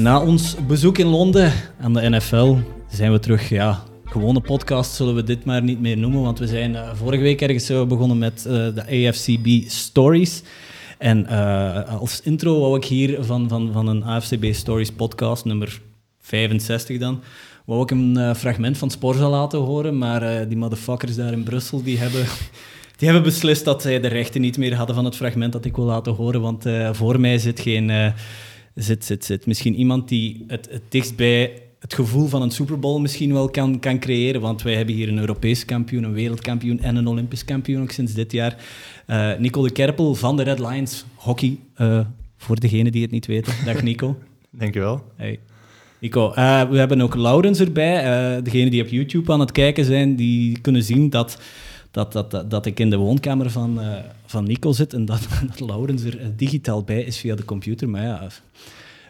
Na ons bezoek in Londen aan de NFL zijn we terug. Ja, gewone podcast zullen we dit maar niet meer noemen, want we zijn uh, vorige week ergens uh, begonnen met uh, de AFCB Stories. En als intro wou ik hier van, van, van een AFCB Stories podcast, nummer 65 dan, wou ik een fragment van Sporza laten horen, maar die motherfuckers daar in Brussel, die hebben... Die hebben beslist dat zij de rechten niet meer hadden van het fragment dat ik wil laten horen, want voor mij zit geen zit, zit, zit misschien iemand die het, het dichtst bij het gevoel van een Super Bowl misschien wel kan, kan creëren. Want wij hebben hier een Europese kampioen, een wereldkampioen en een Olympisch kampioen ook sinds dit jaar. Uh, Nico de Kerpel van de Red Lions Hockey. Uh, voor degenen die het niet weten. Dag Nico. Dankjewel. Hey. Nico, uh, we hebben ook Laurens erbij. degenen die op YouTube aan het kijken zijn, die kunnen zien dat dat, dat, dat, ik in de woonkamer van, van Nico zit en dat, dat Laurens er digitaal bij is via de computer. Maar ja,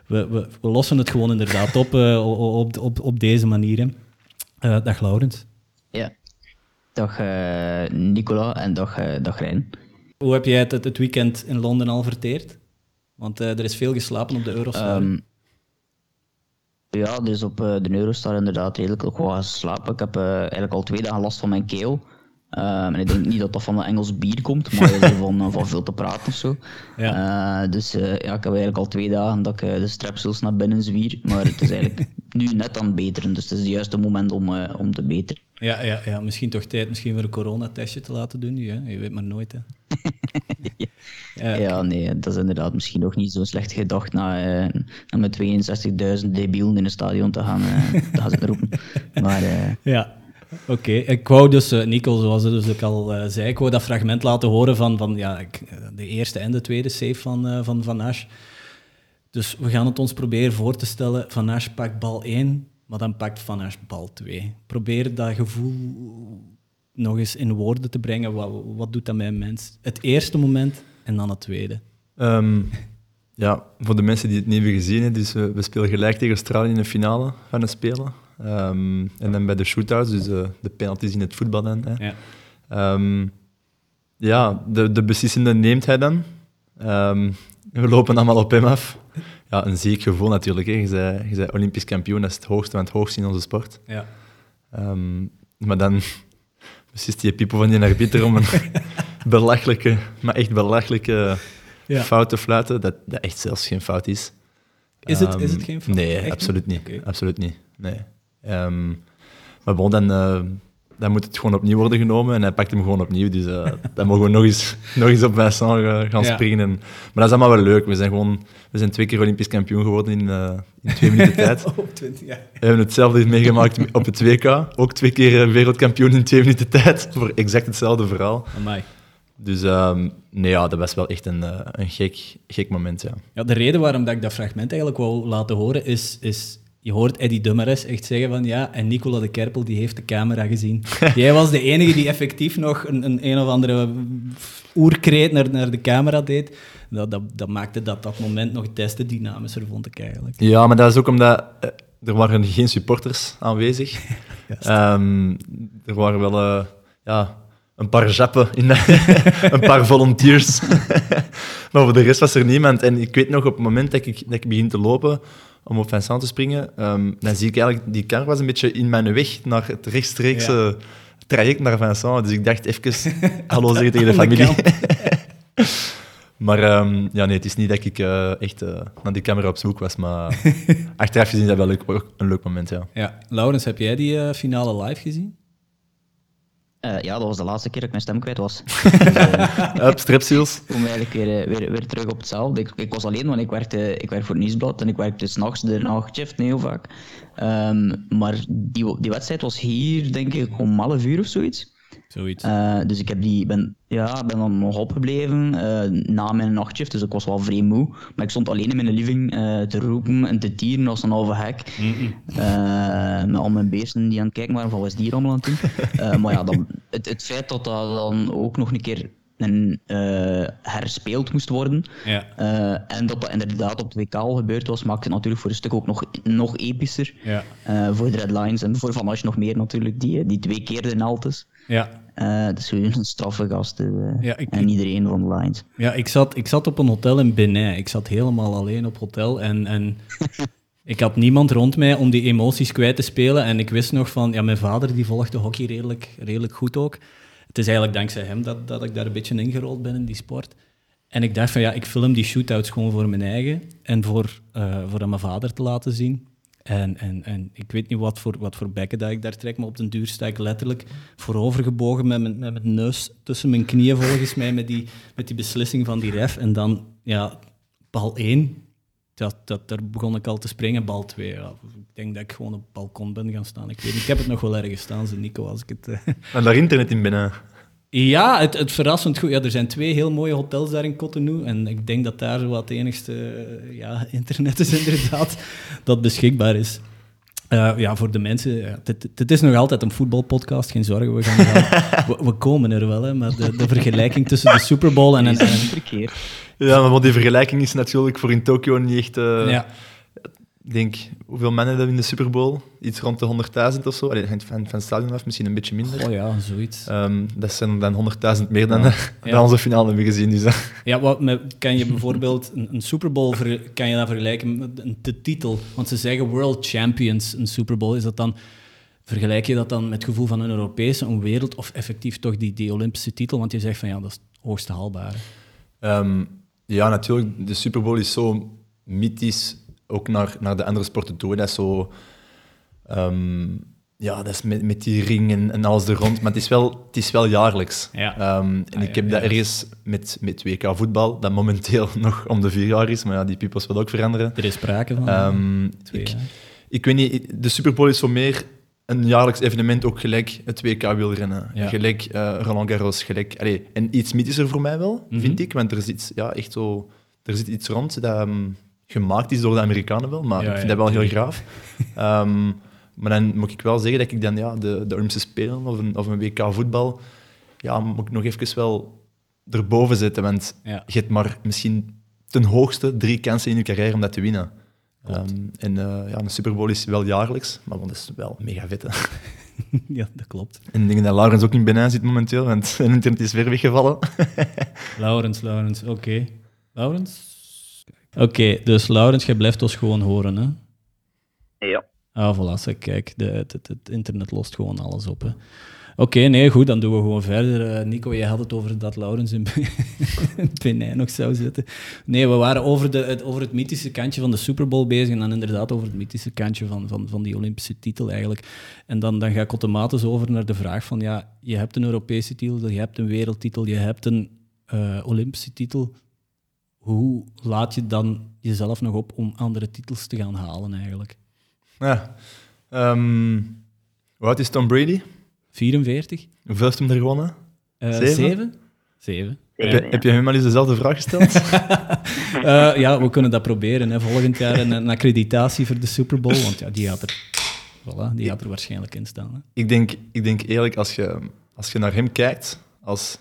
we, we, we lossen het gewoon inderdaad op uh, op, op, op deze manier. Uh, dag Laurens. Ja, dag Nicola en dag, dag Rijn. Hoe heb jij het, het weekend in Londen al verteerd? Want er is veel geslapen op de Eurostar. Um, ja, dus op de Eurostar inderdaad redelijk gewoon geslapen. Ik heb eigenlijk al twee dagen last van mijn keel. Um, en ik denk niet dat dat van een Engels bier komt, maar van, eh, van veel te praten of zo. Ja. Uh, dus uh, ja, ik heb eigenlijk al twee dagen dat ik de strepsels naar binnen zwier. Maar het is eigenlijk nu net aan het beteren. Dus het is het juiste moment om, om te beteren. Ja, ja, ja, misschien toch tijd misschien voor een coronatestje te laten doen. Je weet maar nooit. Hè. ja. ja. nee, dat is inderdaad misschien nog niet zo slecht gedacht na, na met 62.000 debielen in een stadion te gaan, te gaan roepen. Maar, ja. Oké, ik wou dus, uh, Nico, zoals dus ik al uh, zei, ik wou dat fragment laten horen van, van ja, ik, de eerste en de tweede save van Van, van Asch. Dus we gaan het ons proberen voor te stellen. Van Asch pakt bal 1, maar dan pakt Van Asch bal 2. Probeer dat gevoel nog eens in woorden te brengen. Wat, wat doet dat met een mens? Het eerste moment en dan het tweede. Um, ja, voor de mensen die het niet hebben gezien, dus we, we spelen gelijk tegen Australië in de finale van de Spelen. Um, en dan bij de shootouts, dus uh, de penalties in het voetbal dan. Hè. Ja, um, ja de, de beslissende neemt hij dan. Um, we lopen allemaal op hem af. Ja, een ziek gevoel natuurlijk. Hè. Je, bent, je bent Olympisch kampioen, dat is het hoogste van het hoogste in onze sport. Ja. maar dan beslist die pipo van die arbiter om een belachelijke, maar echt belachelijke ja. fout te fluiten, dat, dat echt zelfs geen fout is. Is het, is het geen fout? Nee, absoluut niet. Absoluut niet. Nee. Um, maar bon, dan, uh, dan moet het gewoon opnieuw worden genomen en hij pakt hem gewoon opnieuw. Dus uh, dan mogen we nog eens, nog eens op Vincent gaan springen. maar dat is allemaal wel leuk. We zijn, gewoon, we zijn twee keer Olympisch kampioen geworden in, uh, in twee minuten tijd. oh, 20 jaar. We hebben hetzelfde meegemaakt op het WK. Ook twee keer wereldkampioen in twee minuten tijd. Voor exact hetzelfde verhaal. Amai. Dus um, nee, ja, dat was wel echt een, een gek, gek moment. Ja. Ja, de reden waarom dat ik dat fragment eigenlijk wou laten horen is, is je hoort Eddie Dummeres echt zeggen van ja, en Nicola de Kerpel die heeft de camera gezien. Jij was de enige die effectief nog een, een, een of andere oerkreet naar, naar de camera deed. Dat, dat, dat maakte dat dat moment nog des te dynamischer, vond ik eigenlijk. Ja, maar dat is ook omdat eh, er waren geen supporters aanwezig. um, er waren wel uh, ja, een paar jappen, in een paar volunteers. maar voor de rest was er niemand. En ik weet nog, op het moment dat ik, dat ik begin te lopen om op Vincent te springen, um, dan zie ik eigenlijk, die kar was een beetje in mijn weg naar het rechtstreekse traject naar Vincent. Dus ik dacht even hallo zeggen tegen de familie. maar um, ja, nee, het is niet dat ik uh, echt uh, naar die camera op zoek was, maar achteraf gezien is dat wel leuk, een leuk moment, ja. ja. Laurens, heb jij die uh, finale live gezien? Uh, ja, dat was de laatste keer dat ik mijn stem kwijt was. Up, strepsils. Kom eigenlijk weer, eh, weer, weer terug op hetzelfde. Ik, ik was alleen, want ik werkte, ik werk voor het Nieuwsblad en ik werkte s'nachts de nachtshift heel vaak. Um, maar die, die wedstrijd was hier, denk ik, om half uur of zoiets. Zoiets. Uh, dus ik heb die, ben, ja, ben dan nog opgebleven uh, na mijn nachtshift, dus ik was wel vrij moe. Maar ik stond alleen in mijn living uh, te roepen en te tieren als een halve hek. Mm -mm. met al mijn beesten die aan het kijken waren van wat is die hier allemaal aan het doen. maar ja, dan, het, het feit dat dat dan ook nog een keer en, uh, herspeeld moest worden. Ja. Uh, en dat dat inderdaad op het WK al gebeurd was, maakte het natuurlijk voor een stuk ook nog, nog epischer. Ja. Uh, voor de Red Lions en voor Van Asch nog meer natuurlijk, die, die twee keer de Altes. Ja. dus een straffe gasten ja, en iedereen van de Lions. Ja, ik zat, ik zat op een hotel in Benin. Ik zat helemaal alleen op hotel en... en ik had niemand rond mij om die emoties kwijt te spelen. En ik wist nog van, ja, mijn vader die volgde hockey redelijk, redelijk goed ook. Het is eigenlijk dankzij hem dat, dat ik daar een beetje ingerold ben in die sport. En ik dacht van, ja, ik film die shootouts gewoon voor mijn eigen en voor, uh, voor aan mijn vader te laten zien. En, en, en ik weet niet wat voor, wat voor bekken dat ik daar trek, maar op den duur sta ik letterlijk voorovergebogen met mijn, met mijn neus tussen mijn knieën volgens mij met die, met die beslissing van die ref. En dan, ja, bal 1, dat, dat, daar begon ik al te springen. Bal 2, ja, ik denk dat ik gewoon op het balkon ben gaan staan. Ik weet ik heb het nog wel ergens staan, zo Nico, als ik het... Uh... En daar internet in binnen? Ja, het, het verrassend goed. Ja, er zijn twee heel mooie hotels daar in Cotonou. En ik denk dat daar wat het enigste uh, ja, internet is inderdaad dat beschikbaar is. Uh, ja, voor de mensen. Ja, het, is nog altijd een voetbalpodcast, geen zorgen. We, gaan, we, we, komen er wel, hè, maar de, de vergelijking tussen de Super Bowl en... een en, ja, maar die vergelijking is natuurlijk voor in Tokio niet echt... Uh, ja. Ik denk, hoeveel mannen hebben in de Super Bowl? Iets rond de 100.000 of zo. Allee, van, van het stadion af, misschien een beetje minder. Oh ja, zoiets. Um, dat zijn dan 100.000 meer dan, ja. dan onze finale hebben gezien. Dus, ja, wat, kan je bijvoorbeeld een, een Super Bowl ver, kan je dat vergelijken met de titel? Want ze zeggen World Champions, een Super Bowl. Is dat dan, vergelijk je dat dan met het gevoel van een Europese, een wereld, of effectief toch die, die Olympische titel? Want je zegt van ja, dat is het hoogste haalbare. Um, ja, natuurlijk. De Super Bowl is zo mythisch, ook naar, naar de andere sporten toe. Dat is zo... Um, ja, dat is met, met die ringen en alles er rond. Maar het is wel, het is wel jaarlijks. Ja. Um, en ah, ik heb dat ergens met, met WK voetbal, dat momenteel nog om de vier jaar is. Maar ja, die peoples wil ook veranderen. Er is sprake van. Um, ik, ik weet niet, de Super Bowl is zo meer een jaarlijks evenement ook gelijk het WK wielrennen. Ja. Gelijk uh, Roland Garros, gelijk... Allee, en iets mythischer voor mij wel, mm -hmm. vind ik. Want er zit, ja, echt zo, er zit iets rond dat um, gemaakt is door de Amerikanen wel. Maar ja, ik vind dat wel heel graaf. um, maar dan moet ik wel zeggen dat ik dan ja, de, de Olympische Spelen of een, of een WK voetbal... Ja, moet ik nog even wel erboven zetten. Want je hebt maar misschien ten hoogste drie kansen in je carrière om dat te winnen. Um, en uh, ja, een Super Bowl is wel jaarlijks, maar dat is wel mega vet. ja, dat klopt. En ik denk dat Laurens ook in Benin zit momenteel, want internet is weer weggevallen. Laurens, Laurens, oké. Okay. Laurens? Oké, okay, dus Laurens, jij blijft ons gewoon horen, hè? Ja. Ah, voilà, kijk, de, het, het, het, internet lost gewoon alles op, hè. Oké, nee, goed, dan doen we gewoon verder. Uh, Nico, jij had het over dat Laurens in Benin nog zou zitten. Nee, we waren over, de, het, over het mythische kantje van de Super Bowl bezig en dan inderdaad over het mythische kantje van, van, van die Olympische titel eigenlijk. En dan, dan ga ik automatisch over naar de vraag van, ja, je hebt een Europese titel, je hebt een wereldtitel, je hebt een uh, Olympische titel. Hoe laat je dan jezelf nog op om andere titels te gaan halen eigenlijk? Ja, um, wat is Tom Brady? 44. Hoeveel heeft hem er gewonnen? Uh, zeven? Zeven. Heb, je, hem al eens dezelfde vraag gesteld? uh, ja, we kunnen dat proberen. Hè. Volgend jaar een, een, accreditatie voor de Super Bowl, want ja, die gaat er, voilà, die gaat er waarschijnlijk in staan. Hè. Ik, denk, ik denk eerlijk, als je, als je naar hem kijkt als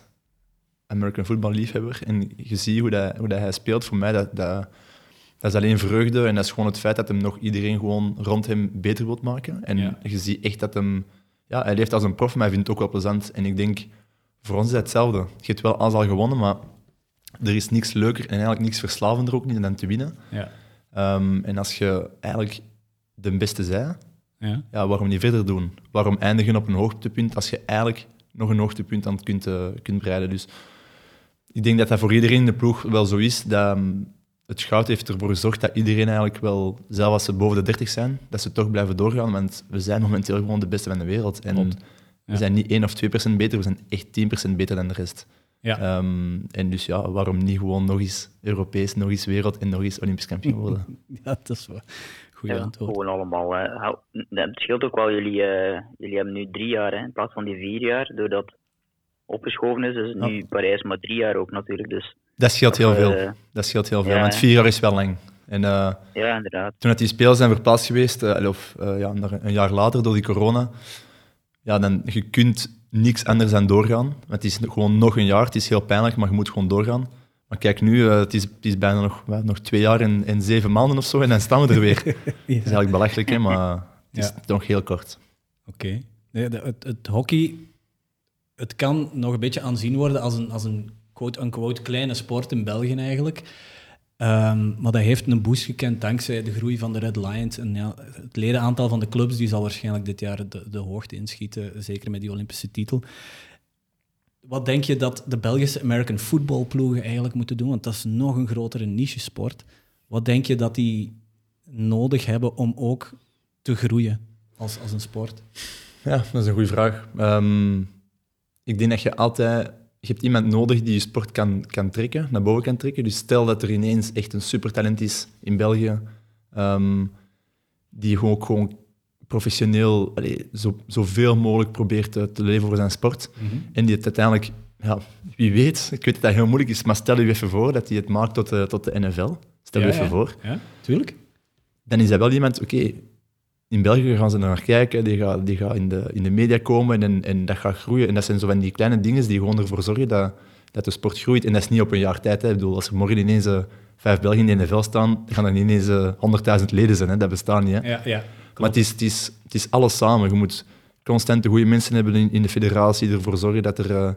American football liefhebber en je ziet hoe, dat, hoe dat hij speelt, voor mij dat, dat, dat is alleen vreugde en dat is gewoon het feit dat hem nog iedereen gewoon rond hem beter wilt maken. En je ziet echt dat hem ja, hij leeft als een prof, maar hij vindt het ook wel plezant. En ik denk, voor ons is het hetzelfde. Je hebt wel alles al gewonnen, maar er is niks leuker en eigenlijk niks verslavender ook niet dan te winnen. Ja. Um, en als je eigenlijk de beste zij, ja. ja. waarom niet verder doen? Waarom eindigen op een hoogtepunt als je eigenlijk nog een hoogtepunt aan het kunt, uh, kunt bereiden? Dus ik denk dat dat voor iedereen in de ploeg wel zo is. Dat, um, het goud heeft ervoor gezorgd dat iedereen eigenlijk wel, zelfs als ze boven de 30 zijn, dat ze toch blijven doorgaan. Want we zijn momenteel gewoon de beste van de wereld. En we zijn niet 1 of 2 procent beter, we zijn echt 10 procent beter dan de rest. Ja. Um, en dus ja, waarom niet gewoon nog eens Europees, nog eens wereld en nog eens Olympisch kampioen worden? ja, dat is wel goede ja, antwoord. Gewoon allemaal. Uh, het scheelt ook wel, jullie, uh, jullie hebben nu drie jaar hè, in plaats van die vier jaar, doordat opgeschoven is. Dus nu Parijs maar drie jaar ook natuurlijk. Dus dat scheelt heel veel. Uh, dat scheelt heel veel, want vier jaar is wel lang. En, uh, ja, inderdaad. Toen die spelen zijn verplaatst geweest, uh, of ja, een jaar later door die corona, ja, dan je kunt niks anders dan doorgaan. Want het is gewoon nog een jaar, het is heel pijnlijk, maar je moet gewoon doorgaan. Maar kijk nu, het, is, het is bijna nog, nog twee jaar en, en zeven maanden of zo, en dan staan we er weer. ja. Dat is eigenlijk belachelijk, hè, maar het is nog heel kort. Oké. Okay. Het, het hockey, het kan nog een beetje aanzien worden als een, als een quote-unquote kleine sport in België eigenlijk. Um, maar dat heeft een boost gekend dankzij de groei van de Red Lions. En ja, het ledenaantal van de clubs die zal waarschijnlijk dit jaar de, de hoogte inschieten, zeker met die Olympische titel. Wat denk je dat de Belgische American football ploegen eigenlijk moeten doen? Want dat is nog een grotere niche-sport. Wat denk je dat die nodig hebben om ook te groeien als, als een sport? Ja, dat is een goede vraag. Um, ik denk dat je altijd je hebt iemand nodig die je sport kan, kan trekken, naar boven kan trekken. Dus stel dat er ineens echt een supertalent is in België, um, die gewoon ook gewoon professioneel zo, zoveel mogelijk probeert te, te leven voor zijn sport. Mhm. En die het uiteindelijk, ja, wie weet, ik weet dat dat heel moeilijk is, maar stel je even voor dat hij het maakt tot de, tot de NFL. Stel je even voor. Ja, tuurlijk. Dan is dat wel iemand, oké, in België gaan ze naar kijken, die gaat, die gaat in, de, in de media komen en, en dat gaat groeien. En dat zijn zo van die kleine dingen die gewoon ervoor zorgen dat, dat de sport groeit. En dat is niet op een jaar tijd. Hè. Ik bedoel, als er morgen ineens uh, vijf Belgen in de NFL staan, dan gaan er niet ineens uh, 100.000 leden zijn. Hè. Dat bestaat niet. Hè. Ja, ja, maar het is, het, is, het is alles samen. Je moet constant de goede mensen hebben in, in de federatie, die ervoor zorgen dat er uh,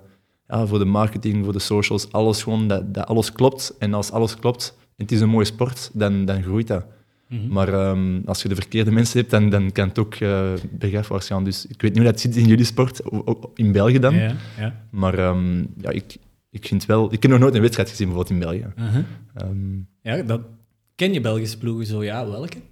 ja, voor de marketing, voor de socials, alles gewoon, dat, dat alles klopt. En als alles klopt en het is een mooie sport, dan, dan groeit dat. Mhm. Maar um, als je de verkeerde mensen hebt, dan, dan kan het ook uh, gaan. Dus ik weet niet hoe dat zit in jullie sport, in België dan. Ja, ja. Maar um, ja, ik, ik vind wel... Ik heb nog nooit een wedstrijd gezien, bijvoorbeeld in België. Uh -huh. um, ja, dat, ken je Belgische ploegen zo? Ja, welke?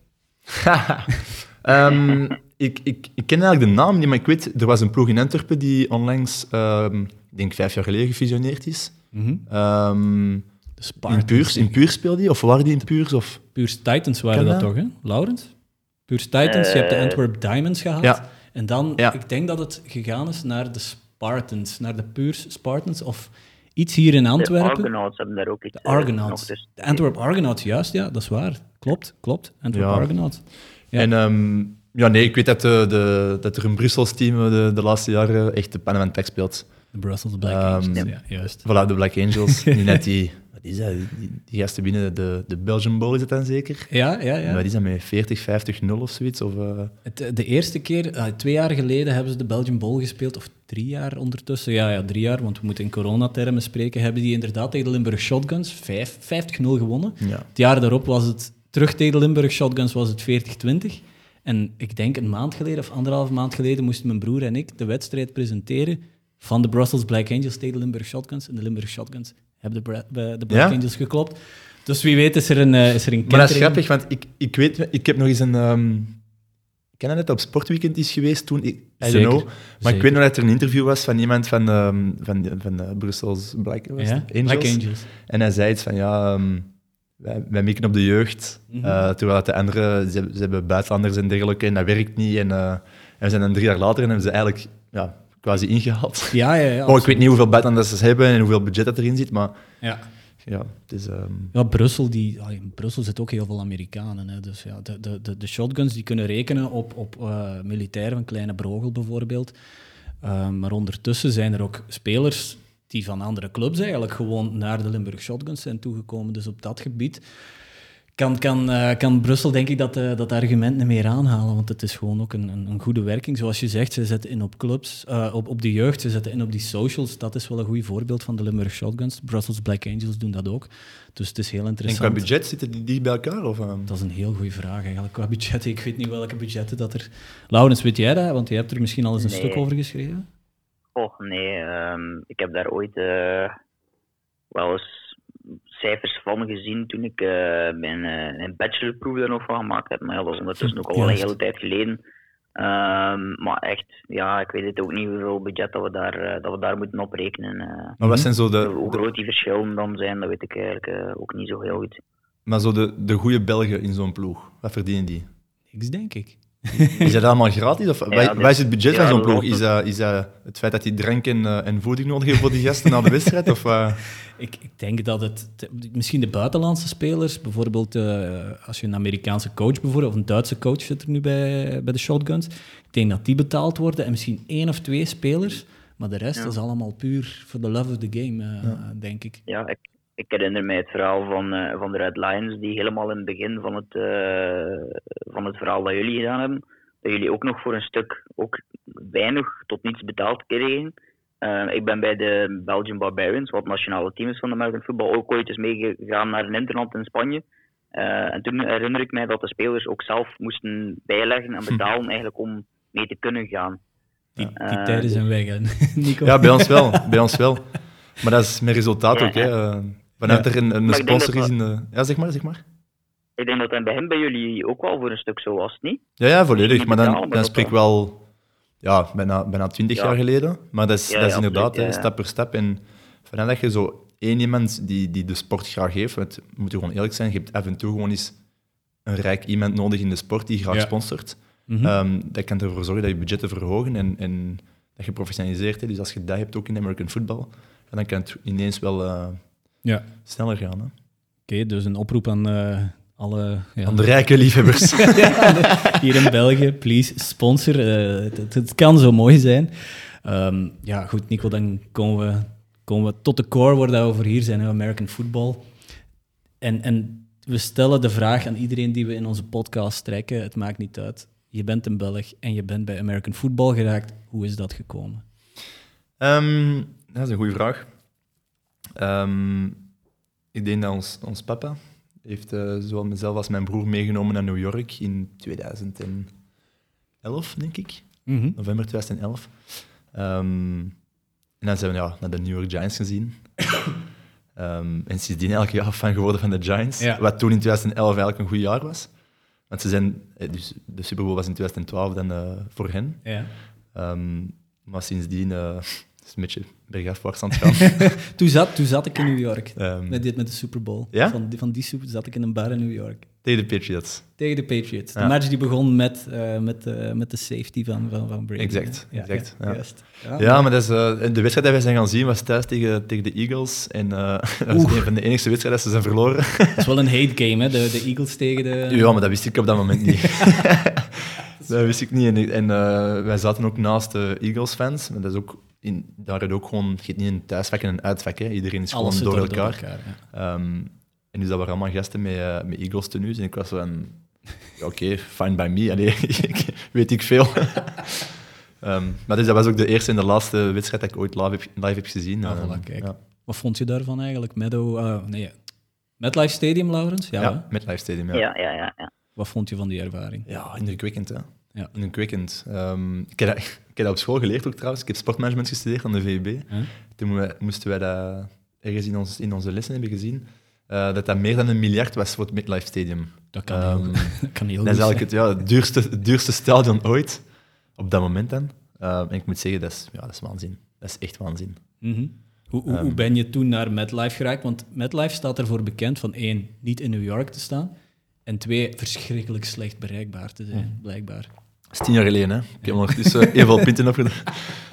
ik, ik, ik ken eigenlijk de naam niet, maar ik weet, er was een ploeg in Antwerpen die onlangs, ik denk vijf jaar geleden, gefusioneerd is. Mm -hmm. In Puurs, in Puurs speelde die? Of waren die in Puurs? Of? Puurs Titans waren dat, toch, hè? Laurens? Puurs Titans, je hebt de eh, Antwerp Diamonds gehad. Ja. En dan, ik denk dat het gegaan is naar de Spartans, naar de Puurs Spartans, of iets hier in Antwerpen. De Argonauts hebben daar ook iets. De Argonauts. Dus. De Antwerp Argonauts, juist, ja, dat is waar. Klopt, klopt. Antwerp ja. Argonauts. Ja. En um, ja, nee, ik weet dat, de, de, dat er een Brussels team de, de laatste jaren echt de Panama Pack speelt. De Brussels Black um, Angels, ja, juist. Voilà, de Black Angels. niet net die is dat? Die, die gasten binnen de, de Belgian Bowl is het dan zeker? Ja, ja, ja. Wat is dat met 40, 50, 0 of zoiets? Of, uh... het, de eerste keer, uh, twee jaar geleden, hebben ze de Belgian Bowl gespeeld, of drie jaar ondertussen. Ja, ja drie jaar, want we moeten in coronatermen spreken. Hebben die inderdaad tegen de Limburg Shotguns 50-0 gewonnen. Ja. Het jaar daarop was het terug tegen de Limburg Shotguns was het 40-20. En ik denk een maand geleden of anderhalf maand geleden moesten mijn broer en ik de wedstrijd presenteren van de Brussels Black Angels tegen de Limburg Shotguns. En de Limburg Shotguns hebben de, de Black Angels geklopt. Dus wie weet is er een, uh, is er een Maar dat is grappig, want ik, ik weet, ik heb nog eens een... Um, ik ken net op Sportweekend is geweest toen, ik, I don't know. Maar ik weet nog dat er een interview was van iemand van, um, van, van de Brussels Black, ja? Angels. Black Angels. En hij zei iets van, ja, um, wij, wij mikken op de jeugd, mm -hmm. uh, terwijl de anderen, ze, ze, hebben buitenlanders en dergelijke, en dat werkt niet. En, uh, en we zijn dan drie jaar later en hebben ze eigenlijk ja, quasi ingehaald. Ja, ja, ja. Oh, ik weet niet hoeveel buitenlanders ze hebben en hoeveel budget dat erin zit, maar ja. Ja, het is, um... ja, Brussel, die, in Brussel zit ook heel veel Amerikanen. Hè. Dus ja, de, de, de, de shotguns die kunnen rekenen op, op uh, militairen van Kleine Brogel bijvoorbeeld. Uh, maar ondertussen zijn er ook spelers die van andere clubs eigenlijk gewoon naar de Limburg Shotguns zijn toegekomen. Dus op dat gebied kan, kan, uh, kan Brussel denk ik dat, uh, dat argument niet meer aanhalen, want het is gewoon ook een, een, een goede werking. Zoals je zegt, ze zetten in op clubs, uh, op, op de jeugd, ze zetten in op die socials. Dat is wel een goed voorbeeld van de Limburg Shotguns. Brussels Black Angels doen dat ook. Dus het is heel interessant. En qua budget zitten die dicht bij elkaar? Of, Dat is een heel goede vraag eigenlijk. Qua budget, ik weet niet welke budgetten dat er... Laurens, weet jij dat? Want je hebt er misschien al eens een stuk over geschreven. Oh, nee. Um, ik heb daar ooit wel eens cijfers van gezien toen ik uh, mijn, uh, mijn bachelorproef er nog van gemaakt heb. Maar ja, dat is ondertussen ook al een hele tijd geleden. Um, maar echt, ja, ik weet het ook niet hoeveel budget dat we daar, uh, dat we daar moeten oprekenen. maar wat zijn zo de, hoe groot die verschillen dan zijn, dat weet ik eigenlijk ook niet zo heel goed. Maar zo de, de goede Belgen in zo'n ploeg, wat verdienen die? Niks, denk ik. Is dat allemaal gratis? Of ja, wij, is het budget van zo'n ploeg? Is dat, is dat het feit dat die drank en, uh, en voeding nodig hebben voor die gasten na de wedstrijd? Of, uh... ik, ik, denk dat het... Misschien de buitenlandse spelers, bijvoorbeeld uh, als je een Amerikaanse coach bijvoorbeeld, of een Duitse coach zit er nu bij, bij de Shotguns, ik denk dat die betaald worden en misschien één of twee spelers, maar de rest is allemaal puur voor de love of the game, ja. denk ik. Ja, ik, ik herinner mij het verhaal van, uh, van de Red Lions, die helemaal in het begin van het, uh, van het verhaal dat jullie gedaan hebben, dat jullie ook nog voor een stuk ook weinig tot niets betaald kregen. ik ben bij de Belgian Barbarians, wat het nationale team is van de American Football, ook ooit eens meegegaan naar een interland in Spanje. en toen herinner ik mij dat de spelers ook zelf moesten bijleggen en hm. betalen eigenlijk om mee te kunnen gaan. Die, die tijden zijn weg, Nico. Ja, bij ons wel. bij ons wel. Maar dat is mijn resultaat ook. Hè. Vanuit er een, een sponsor is in de... Ja, zeg maar, zeg maar. Ik denk dat dat bij hem bij jullie ook wel voor een stuk zo was, niet? Ja, ja volledig. Maar dan, dan spreek ik wel ja, bijna, bijna twintig jaar geleden. Maar dat is, dat is inderdaad stap per stap. En vanuit dat je zo één iemand die, die de sport graag heeft, want we moeten gewoon eerlijk zijn, je hebt af en toe gewoon eens een rijk iemand nodig in de sport die graag sponsort. Mm -hmm. dat kan ervoor zorgen dat je budgetten verhogen en, en dat je professionaliseert. Hè. Dus als je dat hebt ook in American football, dan kan het ineens wel uh, ja. sneller gaan. Oké, dus een oproep aan uh, alle... Ja. Aan de rijke liefhebbers. hier in België, please, sponsor. Uh, het, het, kan zo mooi zijn. Um, ja, goed, Nico, dan komen we, komen we tot de core waar we voor hier zijn, American football. En, en we stellen de vraag aan iedereen die we in onze podcast trekken, het maakt niet uit. Je bent een Belg en je bent bij American football geraakt. Hoe is dat gekomen? Um, dat is een goede vraag. Um, ik denk dat ons, ons papa heeft uh, zowel mezelf als mijn broer meegenomen naar New York in 2011, denk ik. Mm November 2011. Um, ehm, en dan zijn we ja, naar de New York Giants gezien. um, en sindsdien elke jaar fan geworden van de Giants. Wat toen in 2011 eigenlijk een goed jaar was. Want ze zijn, eh, dus de Super Bowl was in 2012 dan uh, voor hen. Ja. Um, maar sindsdien uh, is een beetje bergafwaarts aan het gaan. toen, zat, toen zat ik in New York, um, met, dit, met de Super Bowl. Ja? Van, die, van die Super zat ik in een bar in New York. Tegen de Patriots. Tegen de Patriots. De match die begon met, uh, met, uh, met de safety van, van, van Brady. Exact. Ja, exact ja, ja. ja, maar dat is, uh, de wedstrijd die wij zijn gaan zien was thuis tegen, tegen de Eagles. En dat was een van de enige wedstrijden dat ze zijn verloren. Dat is wel een hate game, hè? De, de Eagles tegen de... Ja, maar dat wist ik op dat moment niet. dat wist ik niet. En, en wij zaten ook naast de Eagles-fans. Dat is ook in, daar is ook gewoon, het niet een thuisvak en een uitvak. Hè. Iedereen is gewoon door, elkaar. Ehm, en dus dat waren allemaal gasten met, uh, met Eagles tenues. En ik was van, oké, okay, fine by me. Allee, weet ik veel. um, maar dus dat was ook de eerste en de laatste wedstrijd dat ik ooit live heb, live heb gezien. Ah, kijk. Ja. Wat vond je daarvan eigenlijk? Meadow, uh, nee, MetLife Stadium, Laurens? Ja, ja MetLife Stadium, ja. Ja, ja, ja, ja. Wat vond je van die ervaring? Ja, indrukwekkend, hè. Ja. Indrukwekkend. Um, ik, heb dat, ik heb dat op school geleerd ook trouwens. Ik heb sportmanagement gestudeerd aan de VUB. Toen moesten wij dat ergens in, ons, in onze lessen hebben gezien. Uh, dat dat meer dan een miljard was voor het MetLife Stadium. Dat kan heel, um, dat kan heel Dat is eigenlijk het, ja, het, duurste, het duurste stadion ooit. Op dat moment dan. Uh, en ik moet zeggen, dat is, ja, dat is waanzin. Dat is echt waanzin. Mm -hmm. hoe, hoe, hoe, ehm. ben je toen naar MetLife geraakt? Want MetLife staat ervoor bekend van één, niet in New York te staan. En twee, verschrikkelijk slecht bereikbaar te zijn, mm. blijkbaar. Dat is tien jaar geleden, hè. Ik heb ondertussen uh, veel punten opgedaan.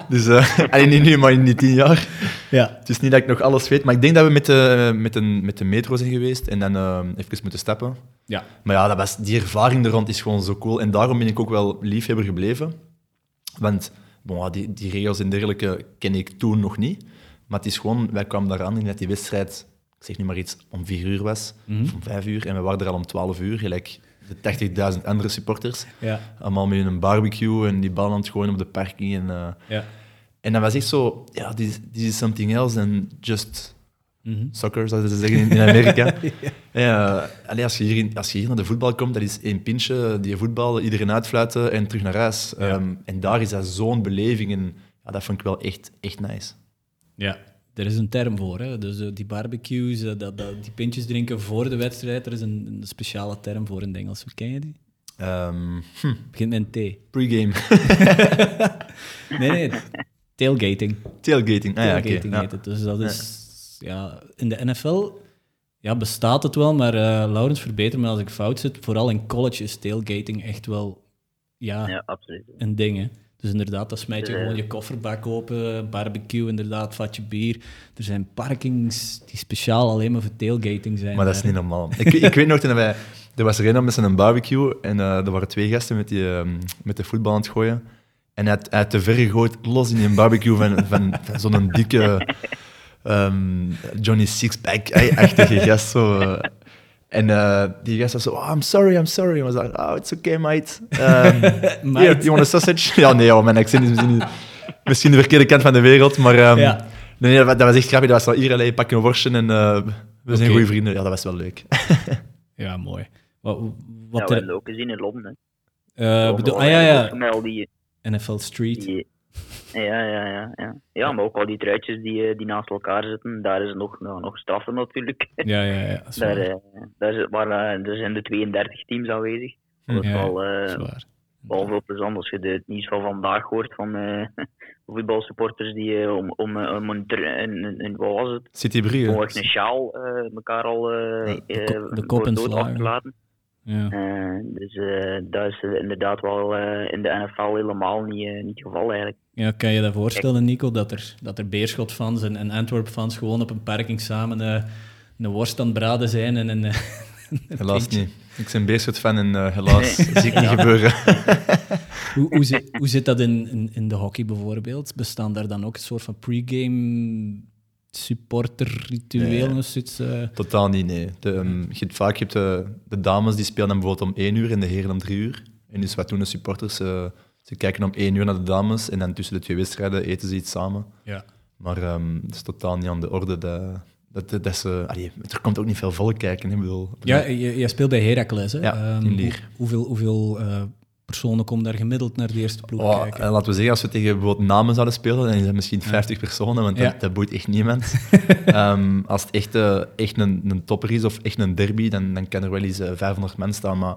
Dus, uh, alleen niet nu, maar in die tien jaar. Ja. Het is niet dat ik nog alles weet, maar ik denk dat we met de, met de, met de metro zijn geweest en dan uh, even moeten stappen. Ja. Maar ja, dat was, die ervaring er rond is gewoon zo cool. En daarom ben ik ook wel liefhebber gebleven. Want bon, die, die regels en dergelijke ken ik toen nog niet. Maar het is gewoon, wij kwamen daaraan in dat die wedstrijd, ik zeg nu maar iets, om vier uur was, mm om vijf uur. En we waren er al om twaalf uur, gelijk de 80.000 andere supporters. Ja. Allemaal met een barbecue en die bal aan het gooien op de parking. En, uh, ja. en dat was echt zo, ja, this, this is something else than just mm -hmm. soccer, zouden ze zeggen in, in Amerika. ja. allee, als, je hier als je hier naar de voetbal komt, dat is één pintje, die voetbal, iedereen uitfluiten en terug naar huis. Um, en daar is dat zo'n beleving en ja, dat vond ik wel echt, echt nice. Ja, er is een term voor. Hè? Dus uh, die barbecues, uh, dat, dat, die pintjes drinken voor de wedstrijd, er is een, een speciale term voor in het Engels. Hoe ken je die? Um, hm. Begint met een T. Pre-game. nee, nee. Tailgating. Tailgating, ah, Tailgating ja, heet het. Dus dat is... Ja, in de NFL ja, bestaat het wel, maar uh, Laurens, verbeter me als ik fout zit. Vooral in college is tailgating echt wel ja, ja absoluut. een ding. Hè? Dus inderdaad, dan smijt je gewoon je kofferbak open, barbecue, inderdaad, vatje bier. Er zijn parkings die speciaal alleen maar voor tailgating zijn. Maar dat is niet normaal. ik, ik weet nog, dat wij, er was er een met zijn barbecue en uh, er waren twee gasten met, die, uh, met de voetbal aan het gooien. En hij had, hij had te ver gegooid, los in een barbecue van, van, van zo'n dikke um, Johnny Sixpack-achtige gast. Zo, uh, en uh, die gast was zo, oh, I'm sorry, I'm sorry. En we zeiden, oh, it's okay, mate. Um, mate. Here, you want a sausage? ja, nee, joh, mijn accent is misschien niet... misschien de verkeerde kant van de wereld, maar... Um, ja. Nee, nee, dat was echt grappig. Dat was wel hier, alleen pakken een worstje en uh, we zijn goede vrienden. Ja, dat was wel leuk. ja, mooi. Wat, wat ja, we hebben ook gezien in Londen. Uh, bedoel, ah ja, ja. Die, NFL Street. Die, ja, ja, ja, ja. Ja, maar ook al die truitjes die, die naast elkaar zitten, daar is nog, nog, nog straffen natuurlijk. Ja, ja, ja. Daar, uh, daar, is, waar, uh, er zijn de 32 teams aanwezig. Dat is wel, uh, wel veel plezant als je het nieuws van vandaag hoort van voetbalsupporters die om, om, om een, een, een, wat was het? City Brugge. Een sjaal elkaar al de, de, de kop laten. Ja. Uh, dus uh, dat is inderdaad wel uh, in de NFL helemaal niet, niet het geval eigenlijk. Ja, kan je dat voorstellen, Nico, dat er, dat er Beerschot-fans en, en Antwerp-fans gewoon op een parking samen een worst aan het braden zijn en een... helaas niet. Ik ben Beerschot-fan en helaas zie ik niet gebeuren. hoe, hoe, zit, hoe zit dat in, in, in de hockey bijvoorbeeld? Bestaan daar dan ook een soort van pre-game supporterritueel nee, of zoiets? Uh... Totaal niet, nee. De, um, je hebt vaak je hebt de, de, dames die spelen dan bijvoorbeeld om één uur en de heren om drie uur. En dus wat doen de supporters? Ze kijken om één uur naar de dames en dan tussen de twee wedstrijden eten ze iets samen. Ja. Maar um, dat is totaal niet aan de orde. Dat, dat, dat, ze, allee, er komt ook niet veel volk kijken. Ik bedoel, ja, jij speelt bij Heracles. Hè? Ja, um, in Lier. hoeveel hoeveel uh, personen komen daar gemiddeld naar de eerste ploeg oh, kijken? Laten we zeggen, als we tegen bijvoorbeeld namen zouden spelen, dan zijn het misschien 50 personen, want dat, dat, boeit echt niemand. um, als het echt, uh, echt een, een topper is of echt een derby, dan, dan kan er wel eens uh, 500 mensen staan. Maar